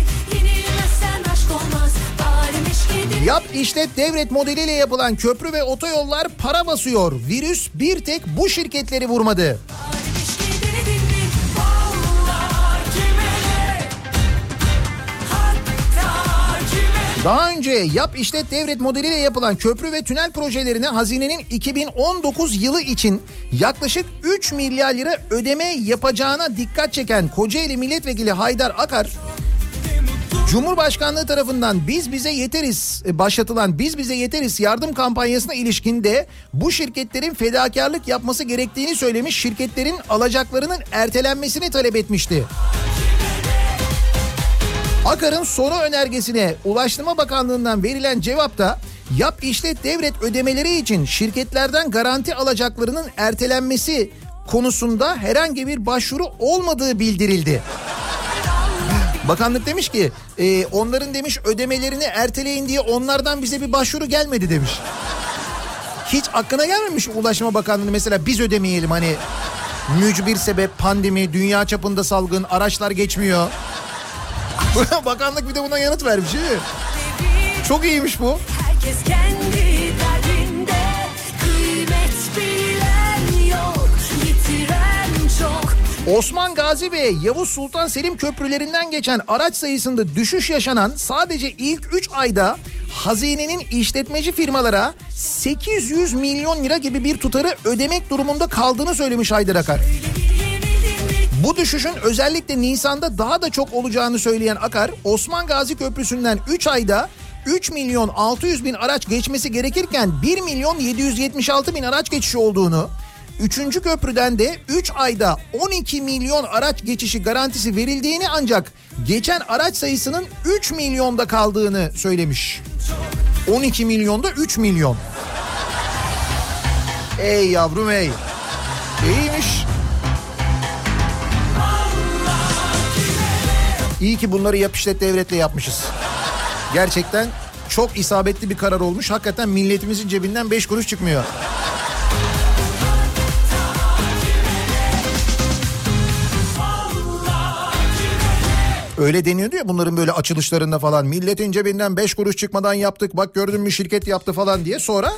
[SPEAKER 2] Yap işlet devret modeliyle yapılan köprü ve otoyollar para basıyor. Virüs bir tek bu şirketleri vurmadı. Daha önce yap işlet devret modeliyle yapılan köprü ve tünel projelerine hazinenin 2019 yılı için yaklaşık 3 milyar lira ödeme yapacağına dikkat çeken Kocaeli Milletvekili Haydar Akar Cumhurbaşkanlığı tarafından biz bize yeteriz e, başlatılan biz bize yeteriz yardım kampanyasına ilişkinde bu şirketlerin fedakarlık yapması gerektiğini söylemiş şirketlerin alacaklarının ertelenmesini talep etmişti. Akar'ın soru önergesine Ulaştırma Bakanlığı'ndan verilen cevapta yap işlet devret ödemeleri için şirketlerden garanti alacaklarının ertelenmesi konusunda herhangi bir başvuru olmadığı bildirildi. Bakanlık demiş ki e, onların demiş ödemelerini erteleyin diye onlardan bize bir başvuru gelmedi demiş. Hiç aklına gelmemiş mi Ulaştırma Bakanlığı mesela biz ödemeyelim hani mücbir sebep pandemi dünya çapında salgın araçlar geçmiyor. Bakanlık bir de buna yanıt vermiş? Çok iyiymiş bu.
[SPEAKER 5] Herkes kendi
[SPEAKER 2] Osman Gazi ve Yavuz Sultan Selim köprülerinden geçen araç sayısında düşüş yaşanan sadece ilk 3 ayda hazinenin işletmeci firmalara 800 milyon lira gibi bir tutarı ödemek durumunda kaldığını söylemiş Haydar Akar. Bu düşüşün özellikle Nisan'da daha da çok olacağını söyleyen Akar, Osman Gazi Köprüsü'nden 3 ayda 3 milyon 600 bin araç geçmesi gerekirken 1 milyon 776 bin araç geçişi olduğunu, 3. köprüden de 3 ayda 12 milyon araç geçişi garantisi verildiğini ancak geçen araç sayısının 3 milyonda kaldığını söylemiş. 12 milyonda 3 milyon. Ey yavrum ey. İyiymiş. İyi ki bunları yap işlet devletle yapmışız. Gerçekten çok isabetli bir karar olmuş. Hakikaten milletimizin cebinden 5 kuruş çıkmıyor. Öyle deniyordu ya bunların böyle açılışlarında falan. Milletin cebinden 5 kuruş çıkmadan yaptık. Bak gördün mü şirket yaptı falan diye. Sonra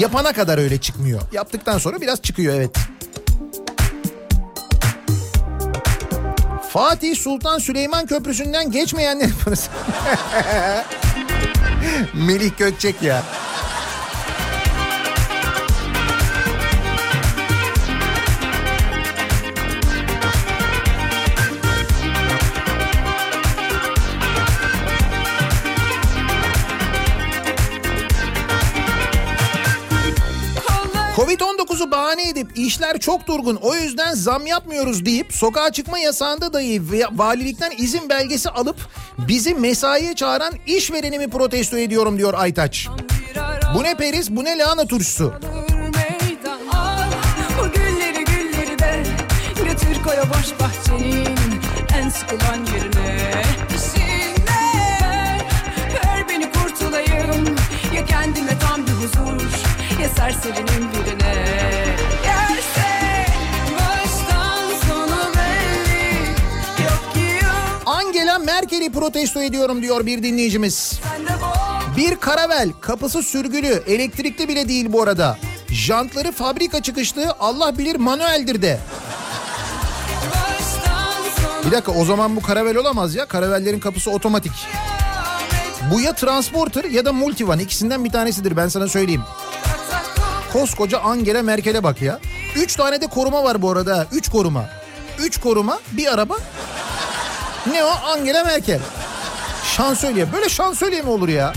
[SPEAKER 2] yapana kadar öyle çıkmıyor. Yaptıktan sonra biraz çıkıyor evet. Fatih Sultan Süleyman Köprüsü'nden geçmeyenler Melih Gökçek ya. Covid-19'u bahane edip işler çok durgun o yüzden zam yapmıyoruz deyip sokağa çıkma yasağında dahi valilikten izin belgesi alıp bizi mesaiye çağıran işverenimi protesto ediyorum diyor Aytaç. Bu ne periz bu ne lahana turşusu.
[SPEAKER 12] kendime tam bir huzur serserinin birine
[SPEAKER 2] Angela Merkel'i protesto ediyorum diyor bir dinleyicimiz. Bir karavel kapısı sürgülü elektrikli bile değil bu arada. Jantları fabrika çıkışlı Allah bilir manueldir de. Bir dakika o zaman bu karavel olamaz ya. Karavellerin kapısı otomatik. Bu ya transporter ya da multivan ikisinden bir tanesidir ben sana söyleyeyim. Koskoca Angela Merkel'e bak ya. Üç tane de koruma var bu arada. Üç koruma. Üç koruma bir araba. Ne o Angela Merkel. Şansölye. Böyle şansölye mi olur ya?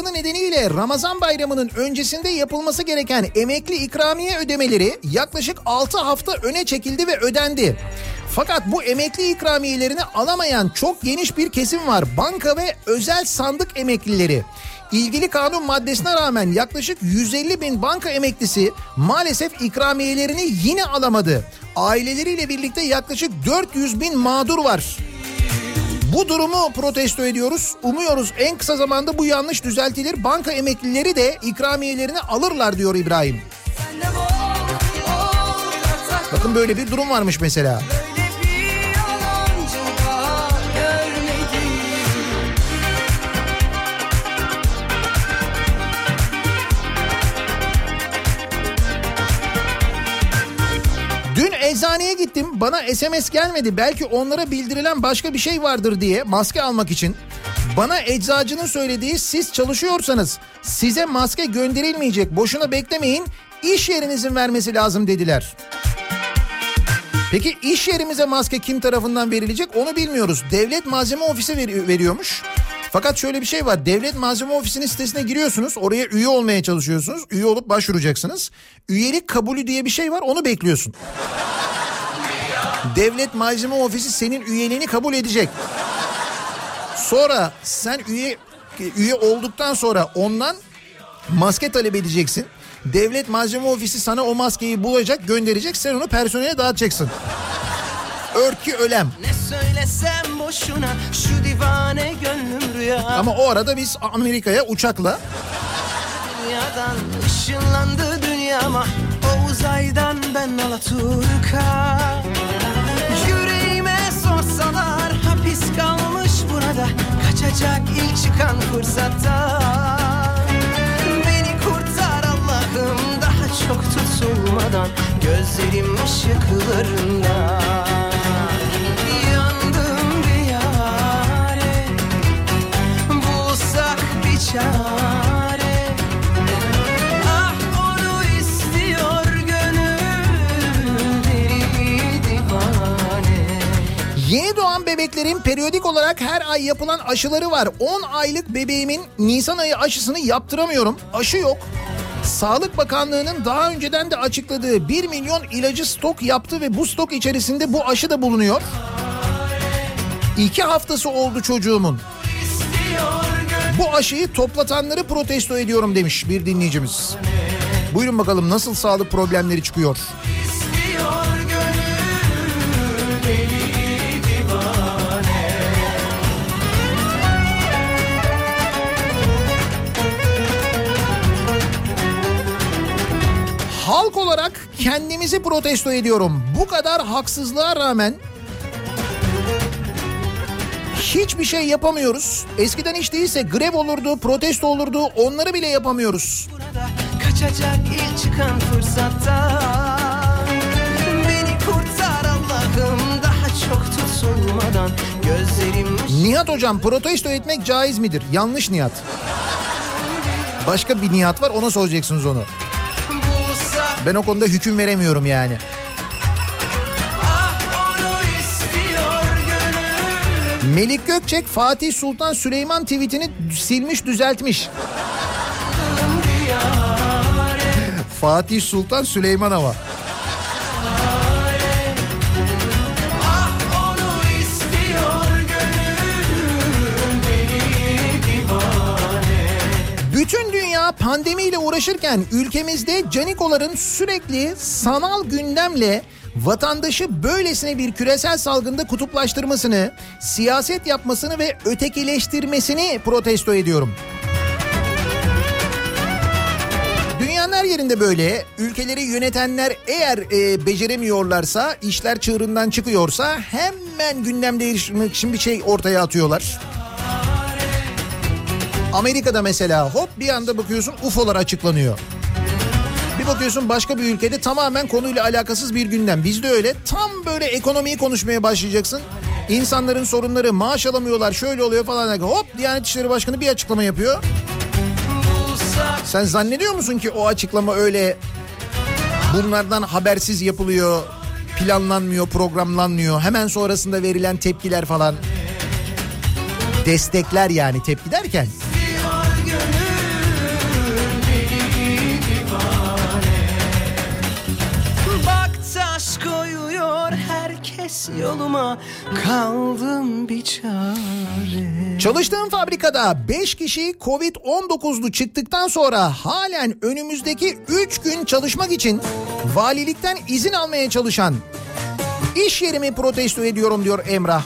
[SPEAKER 2] Salgını nedeniyle Ramazan bayramının öncesinde yapılması gereken emekli ikramiye ödemeleri yaklaşık 6 hafta öne çekildi ve ödendi. Fakat bu emekli ikramiyelerini alamayan çok geniş bir kesim var. Banka ve özel sandık emeklileri. İlgili kanun maddesine rağmen yaklaşık 150 bin banka emeklisi maalesef ikramiyelerini yine alamadı. Aileleriyle birlikte yaklaşık 400 bin mağdur var. Bu durumu protesto ediyoruz. Umuyoruz en kısa zamanda bu yanlış düzeltilir. Banka emeklileri de ikramiyelerini alırlar diyor İbrahim. Bakın böyle bir durum varmış mesela.
[SPEAKER 12] Böyle
[SPEAKER 2] Dün eczaneye gittim. Bana SMS gelmedi. Belki onlara bildirilen başka bir şey vardır diye maske almak için. Bana eczacının söylediği siz çalışıyorsanız size maske gönderilmeyecek. Boşuna beklemeyin. İş yerinizin vermesi lazım dediler. Peki iş yerimize maske kim tarafından verilecek onu bilmiyoruz. Devlet Malzeme Ofisi veri- veriyormuş. Fakat şöyle bir şey var. Devlet Malzeme Ofisi'nin sitesine giriyorsunuz. Oraya üye olmaya çalışıyorsunuz. Üye olup başvuracaksınız. Üyelik kabulü diye bir şey var. Onu bekliyorsun. Devlet Malzeme Ofisi senin üyeliğini kabul edecek. Sonra sen üye üye olduktan sonra ondan maske talep edeceksin. Devlet Malzeme Ofisi sana o maskeyi bulacak, gönderecek. Sen onu personele dağıtacaksın. Örtü ölem.
[SPEAKER 7] Ne söylesem boşuna şu divane gönlüm rüya.
[SPEAKER 2] Ama o arada biz Amerika'ya uçakla
[SPEAKER 7] Dünyadan ışınlandı dünyama. O uzaydan ben Alaturka. Yüreğime sorsalar hapis kalmış burada Kaçacak ilk çıkan fırsatta Beni kurtar Allah'ım daha çok tutulmadan Gözlerim ışıklarında çare Ah onu istiyor gönül deli divane
[SPEAKER 2] Yeni doğan bebeklerin periyodik olarak her ay yapılan aşıları var. 10 aylık bebeğimin Nisan ayı aşısını yaptıramıyorum. Aşı yok. Sağlık Bakanlığı'nın daha önceden de açıkladığı 1 milyon ilacı stok yaptı ve bu stok içerisinde bu aşı da bulunuyor. İki haftası oldu çocuğumun. Bu aşıyı toplatanları protesto ediyorum demiş bir dinleyicimiz. Buyurun bakalım nasıl sağlık problemleri çıkıyor. Halk olarak kendimizi protesto ediyorum. Bu kadar haksızlığa rağmen Hiçbir şey yapamıyoruz. Eskiden hiç değilse grev olurdu, protesto olurdu. Onları bile yapamıyoruz.
[SPEAKER 7] Kaçacak ilk çıkan fırsatta Beni kurtar Allah'ım daha çok tutulmadan Gözlerim
[SPEAKER 2] Nihat hocam protesto etmek caiz midir? Yanlış Nihat. Başka bir Nihat var ona soracaksınız onu. Ben o konuda hüküm veremiyorum yani. Melik Gökçek Fatih Sultan Süleyman tweetini silmiş düzeltmiş. Fatih Sultan Süleyman
[SPEAKER 7] divane
[SPEAKER 2] Bütün dünya pandemiyle uğraşırken ülkemizde canikoların sürekli sanal gündemle vatandaşı böylesine bir küresel salgında kutuplaştırmasını, siyaset yapmasını ve ötekileştirmesini protesto ediyorum. Dünyanın her yerinde böyle. Ülkeleri yönetenler eğer e, beceremiyorlarsa, işler çığırından çıkıyorsa hemen gündem değiştirmek için bir şey ortaya atıyorlar. Amerika'da mesela hop bir anda bakıyorsun UFO'lar açıklanıyor. Bakıyorsun başka bir ülkede tamamen konuyla alakasız bir gündem. Bizde öyle tam böyle ekonomiyi konuşmaya başlayacaksın. İnsanların sorunları maaş alamıyorlar şöyle oluyor falan. Hop Diyanet İşleri Başkanı bir açıklama yapıyor. Sen zannediyor musun ki o açıklama öyle bunlardan habersiz yapılıyor, planlanmıyor, programlanmıyor. Hemen sonrasında verilen tepkiler falan. Destekler yani tepki derken.
[SPEAKER 7] Koyuyor herkes yoluma. Kaldım bir çare.
[SPEAKER 2] Çalıştığım fabrikada 5 kişi Covid-19'lu çıktıktan sonra halen önümüzdeki 3 gün çalışmak için valilikten izin almaya çalışan iş yerimi protesto ediyorum diyor Emrah.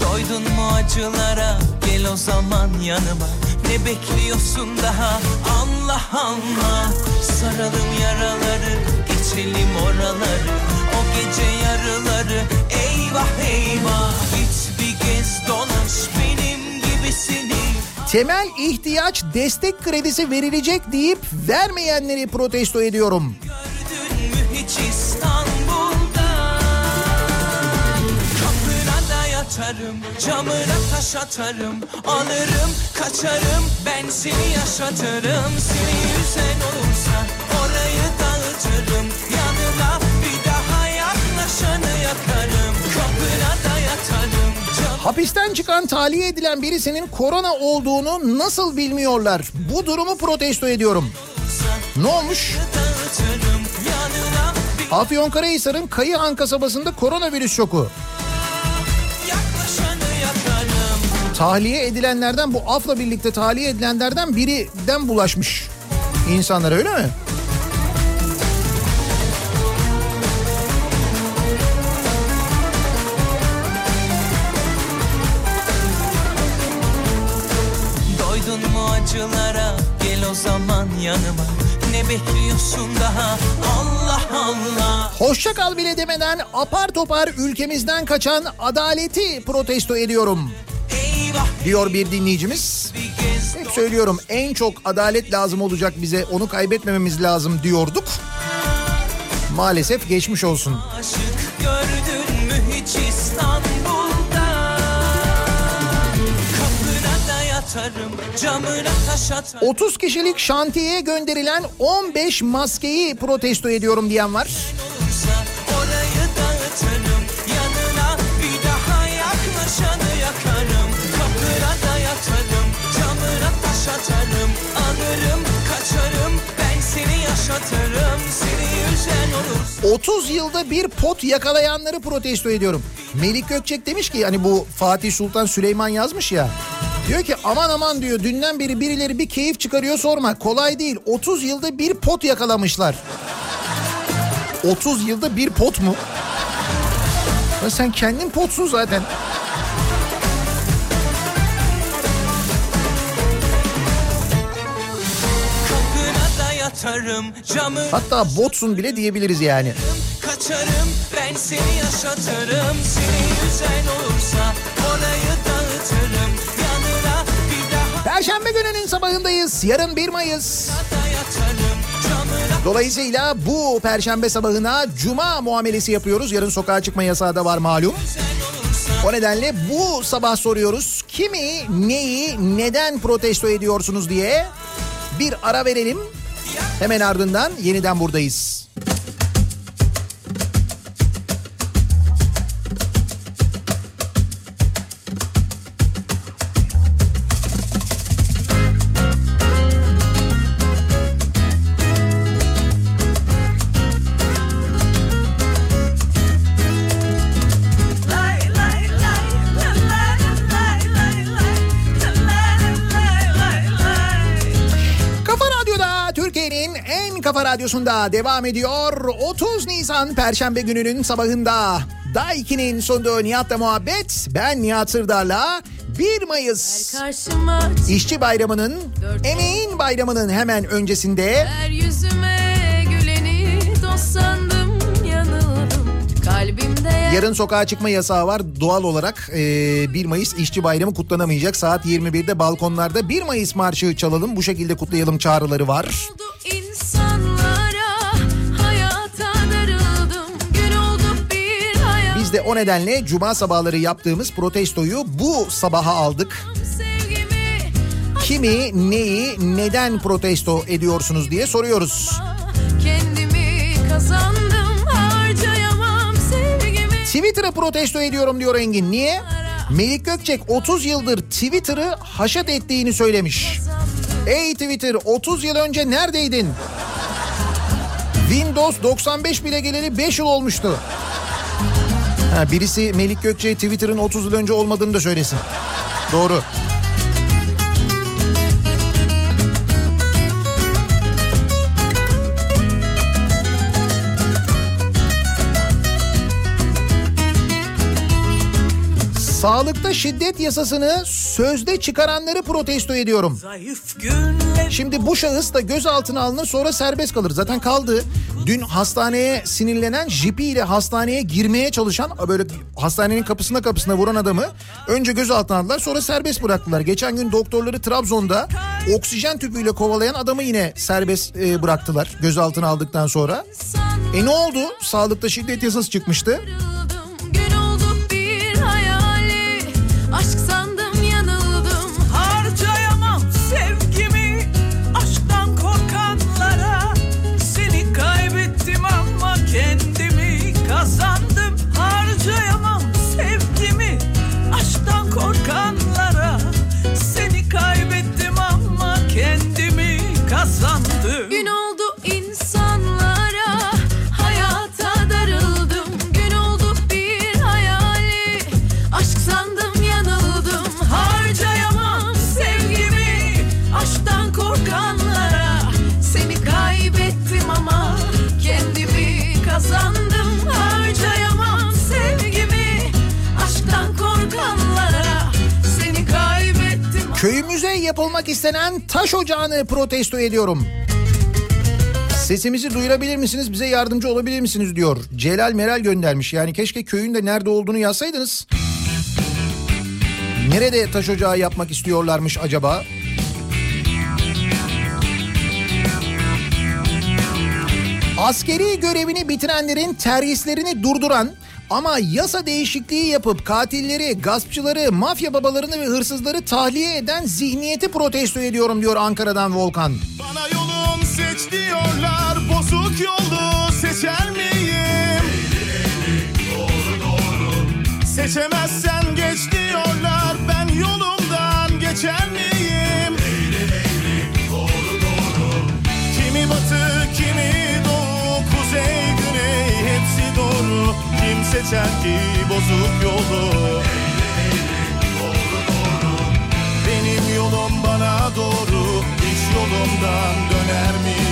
[SPEAKER 13] Doydun mu acılara gel o zaman yanıma. Ne bekliyorsun daha? Allah Allah. Saralım yaraları geçelim oraları. O gece yarıları eyvah eyvah. Git bir gez dolaş benim gibisini.
[SPEAKER 2] Temel ihtiyaç destek kredisi verilecek deyip vermeyenleri protesto ediyorum.
[SPEAKER 13] Gördün Yatarım camına taş atarım Alırım kaçarım ben seni yaşatırım Seni yüzen olursa orayı dağıtırım Yanına bir daha yaklaşanı yakarım Kapına da yatarım
[SPEAKER 2] Hapisten çıkan tahliye edilen birisinin korona olduğunu nasıl bilmiyorlar? Bu durumu protesto ediyorum. Ne olmuş? Afyonkarahisar'ın Kayıhan kasabasında koronavirüs şoku. Tahliye edilenlerden bu afla birlikte tahliye edilenlerden birinden bulaşmış insanlara öyle mi?
[SPEAKER 13] Doydun mu acılara? Gel o zaman yanıma. Ne bekliyorsun daha? Allah Allah.
[SPEAKER 2] Hoşça kal bile demeden apar topar ülkemizden kaçan adaleti protesto ediyorum.
[SPEAKER 13] Eyvah
[SPEAKER 2] diyor bir dinleyicimiz. Hep söylüyorum en çok adalet lazım olacak bize onu kaybetmememiz lazım diyorduk. Maalesef geçmiş olsun.
[SPEAKER 13] aşık gördün mü hiç İstanbul'da Kapına da yatarım camına taş atarım
[SPEAKER 2] 30 kişilik şantiyeye gönderilen 15 maskeyi protesto ediyorum diyen var.
[SPEAKER 13] Seni yaşatırım Seni yüzen olursa
[SPEAKER 2] 30 yılda bir pot yakalayanları protesto ediyorum. Melik Gökçek demiş ki hani bu Fatih Sultan Süleyman yazmış ya. Diyor ki aman aman diyor dünden beri birileri bir keyif çıkarıyor sorma. Kolay değil 30 yılda bir pot yakalamışlar. 30 yılda bir pot mu? Ya sen kendin potsun zaten.
[SPEAKER 13] Yatarım camı
[SPEAKER 2] Hatta botsun bile diyebiliriz yani.
[SPEAKER 13] kaçarım ben seni yaşatırım seni üzen olursa orayı dağıtırım yanına bir daha
[SPEAKER 2] Perşembe gününün sabahındayız. Yarın 1 Mayıs. Dolayısıyla bu perşembe sabahına cuma muamelesi yapıyoruz. Yarın sokağa çıkma yasağı da var malum. O nedenle bu sabah soruyoruz. Kimi, neyi, neden protesto ediyorsunuz diye bir ara verelim. Hemen ardından yeniden buradayız. Radyosunda devam ediyor. 30 Nisan Perşembe gününün sabahında Daiki'nin sunduğu Nihat'la muhabbet. Ben Nihat Sırdar'la 1 Mayıs İşçi Bayramı'nın, Emeğin Bayramı'nın hemen öncesinde
[SPEAKER 5] Her yüzüme güleni dost sandım yanıldım Kalbimde
[SPEAKER 2] yarın sokağa çıkma yasağı var. Doğal olarak e, 1 Mayıs İşçi Bayramı kutlanamayacak. Saat 21'de balkonlarda 1 Mayıs marşı çalalım. Bu şekilde kutlayalım çağrıları var. De o nedenle cuma sabahları yaptığımız protestoyu bu sabaha aldık. Kimi, neyi, neden protesto ediyorsunuz diye soruyoruz.
[SPEAKER 5] kendimi kazandım harcayamam sevgimi
[SPEAKER 2] Twitter'ı protesto ediyorum diyor Engin. Niye? Melik Gökçek 30 yıldır Twitter'ı haşat ettiğini söylemiş. Ey Twitter 30 yıl önce neredeydin? Windows 95 bile geleli 5 yıl olmuştu. Ha, birisi Melik Gökçe Twitter'ın 30 yıl önce olmadığını da söylesin. Doğru. Sağlıkta şiddet yasasını sözde çıkaranları protesto ediyorum. Şimdi bu şahıs da gözaltına alınır sonra serbest kalır. Zaten kaldı. Dün hastaneye sinirlenen jipiyle hastaneye girmeye çalışan böyle hastanenin kapısına kapısına vuran adamı önce gözaltına aldılar sonra serbest bıraktılar. Geçen gün doktorları Trabzon'da oksijen tüpüyle kovalayan adamı yine serbest e, bıraktılar gözaltına aldıktan sonra. E ne oldu? Sağlıkta şiddet yasası çıkmıştı. Yapılmak istenen taş ocağını protesto ediyorum. Sesimizi duyurabilir misiniz? Bize yardımcı olabilir misiniz diyor. Celal Meral göndermiş. Yani keşke köyün de nerede olduğunu yazsaydınız. Nerede taş ocağı yapmak istiyorlarmış acaba? Askeri görevini bitirenlerin terhislerini durduran ama yasa değişikliği yapıp katilleri, gaspçıları, mafya babalarını ve hırsızları tahliye eden zihniyeti protesto ediyorum diyor Ankara'dan Volkan.
[SPEAKER 10] Bana yolum seç diyorlar Bozuk yolu seçer miyim? Seçemezsen geç diyorlar Ben yolumdan geçer miyim? Kimi batı kimi doğu Kuzey güney hepsi doğru Kim seçer ki bozuk yolu? Benim yolum bana doğru Hiç yolumdan döner miyim?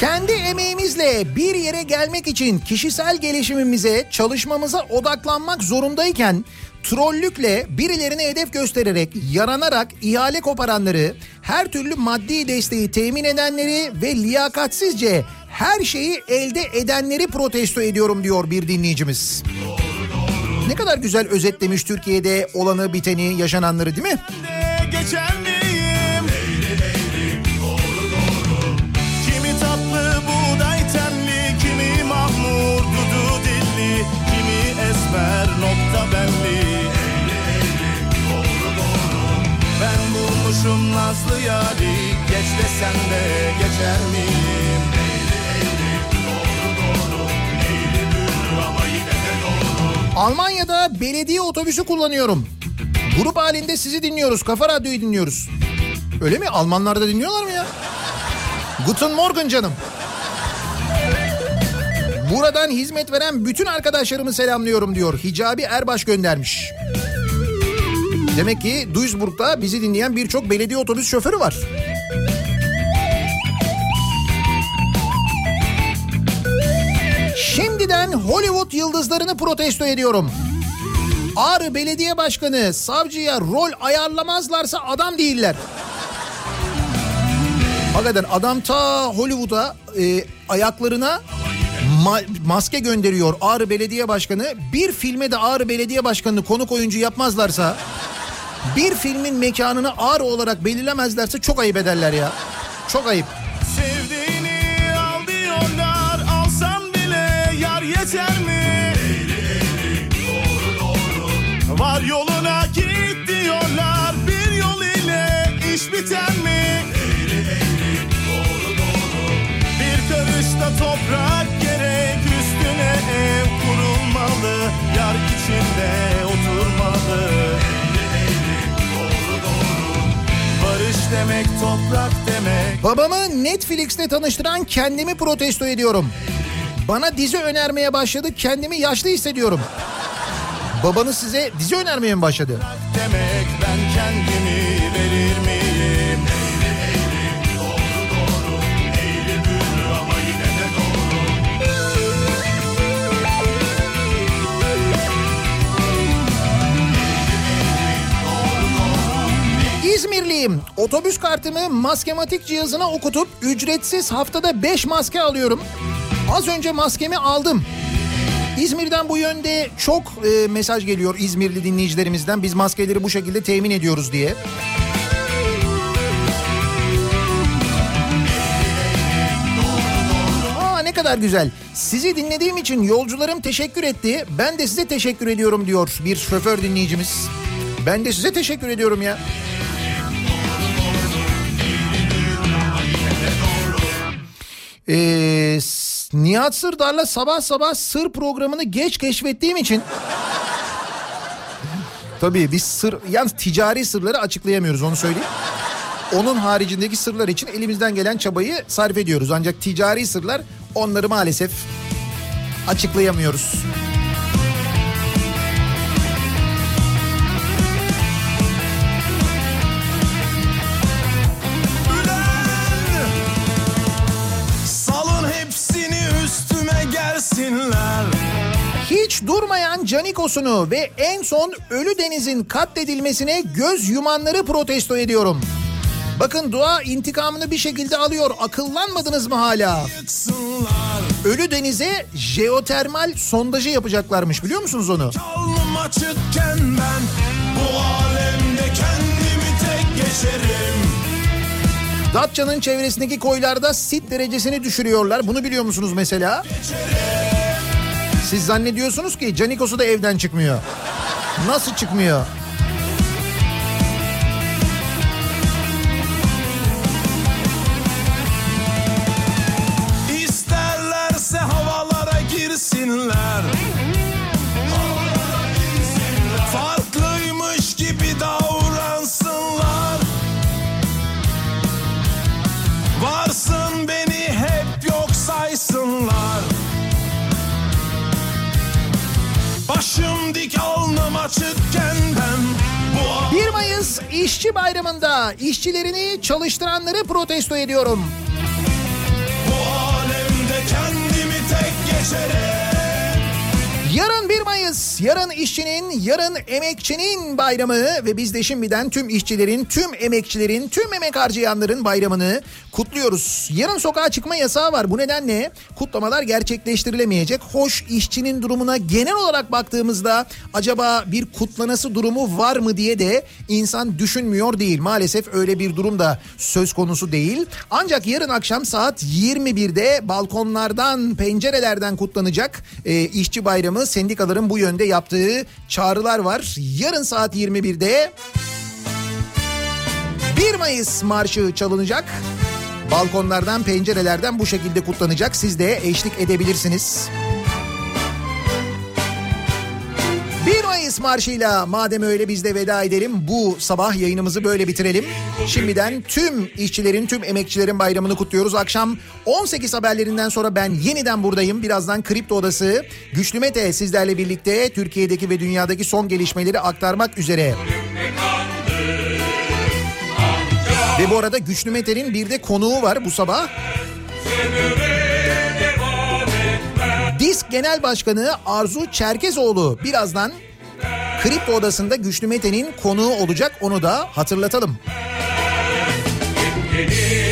[SPEAKER 2] Kendi emeğimizle bir yere gelmek için kişisel gelişimimize, çalışmamıza odaklanmak zorundayken trollükle birilerine hedef göstererek, yaranarak ihale koparanları, her türlü maddi desteği temin edenleri ve liyakatsizce her şeyi elde edenleri protesto ediyorum diyor bir dinleyicimiz. Ne kadar güzel özetlemiş Türkiye'de olanı biteni yaşananları değil mi?
[SPEAKER 10] Ben bulmuşum nazlı yari, geç desen de geçer miyim?
[SPEAKER 2] Almanya'da belediye otobüsü kullanıyorum. Grup halinde sizi dinliyoruz. Kafa Radyo'yu dinliyoruz. Öyle mi? Almanlar da dinliyorlar mı ya? Guten Morgen canım. Buradan hizmet veren bütün arkadaşlarımı selamlıyorum diyor. Hicabi Erbaş göndermiş. Demek ki Duisburg'da bizi dinleyen birçok belediye otobüs şoförü var. Hollywood yıldızlarını protesto ediyorum. Ağrı Belediye Başkanı savcıya rol ayarlamazlarsa adam değiller. Hakikaten adam ta Hollywood'a e, ayaklarına ma- maske gönderiyor Ağrı Belediye Başkanı. Bir filme de Ağrı Belediye Başkanı'nı konuk oyuncu yapmazlarsa bir filmin mekanını Ağrı olarak belirlemezlerse çok ayıp ederler ya. Çok ayıp.
[SPEAKER 10] Sevdiğini yoluna git diyorlar, bir yol ile iş biter mi? Bir karışta toprak gerek, üstüne ev kurulmalı, yar içinde oturmalı. Barış demek toprak demek.
[SPEAKER 2] Babamı Netflix'te tanıştıran kendimi protesto ediyorum. Bana dizi önermeye başladı kendimi yaşlı hissediyorum. Babanız size dizi önermeye mi başladı?
[SPEAKER 10] demek ben kendimi verir miyim? Doğru doğru eğri büğrü ama yine de doğru.
[SPEAKER 2] İzmirliyim. Otobüs kartımı maskematik cihazına okutup ücretsiz haftada 5 maske alıyorum. Az önce maskemi aldım. İzmir'den bu yönde çok e, mesaj geliyor İzmirli dinleyicilerimizden. Biz maskeleri bu şekilde temin ediyoruz diye. Aa ne kadar güzel. Sizi dinlediğim için yolcularım teşekkür etti. Ben de size teşekkür ediyorum diyor bir şoför dinleyicimiz. Ben de size teşekkür ediyorum ya. Ee, Nihat Sırdar'la sabah sabah sır programını geç keşfettiğim için Tabii biz sır yalnız ticari sırları açıklayamıyoruz onu söyleyeyim. Onun haricindeki sırlar için elimizden gelen çabayı sarf ediyoruz. Ancak ticari sırlar onları maalesef açıklayamıyoruz.
[SPEAKER 10] Gelsinler.
[SPEAKER 2] Hiç durmayan Canikos'unu ve en son Ölü Deniz'in katledilmesine göz yumanları protesto ediyorum. Bakın dua intikamını bir şekilde alıyor. Akıllanmadınız mı hala? Ölü Deniz'e jeotermal sondajı yapacaklarmış biliyor musunuz onu?
[SPEAKER 10] Açıkken ben bu alemde kendimi tek geçerim.
[SPEAKER 2] Datça'nın çevresindeki koylarda sit derecesini düşürüyorlar. Bunu biliyor musunuz mesela? Siz zannediyorsunuz ki Canikos'u da evden çıkmıyor. Nasıl çıkmıyor? İşçi Bayramı'nda işçilerini çalıştıranları protesto ediyorum.
[SPEAKER 10] Bu alemde kendimi tek geçerim.
[SPEAKER 2] Yarın 1 Mayıs yarın işçinin, yarın emekçinin bayramı ve biz de şimdiden tüm işçilerin, tüm emekçilerin, tüm emek harcayanların bayramını kutluyoruz. Yarın sokağa çıkma yasağı var. Bu nedenle kutlamalar gerçekleştirilemeyecek. Hoş işçinin durumuna genel olarak baktığımızda acaba bir kutlanası durumu var mı diye de insan düşünmüyor değil. Maalesef öyle bir durum da söz konusu değil. Ancak yarın akşam saat 21'de balkonlardan, pencerelerden kutlanacak e, işçi bayramı sendikaların bu yönde yaptığı çağrılar var. Yarın saat 21'de 1 Mayıs marşı çalınacak. Balkonlardan, pencerelerden bu şekilde kutlanacak. Siz de eşlik edebilirsiniz. 1 Mayıs marşıyla madem öyle biz de veda edelim. Bu sabah yayınımızı böyle bitirelim. Şimdiden tüm işçilerin, tüm emekçilerin bayramını kutluyoruz. Akşam 18 haberlerinden sonra ben yeniden buradayım. Birazdan Kripto Odası Güçlü Mete sizlerle birlikte Türkiye'deki ve dünyadaki son gelişmeleri aktarmak üzere. Ve bu arada Güçlü Mete'nin bir de konuğu var bu sabah. Disk Genel Başkanı Arzu Çerkezoğlu birazdan Kripto Odası'nda Güçlü Mete'nin konuğu olacak onu da hatırlatalım.
[SPEAKER 14] Yeni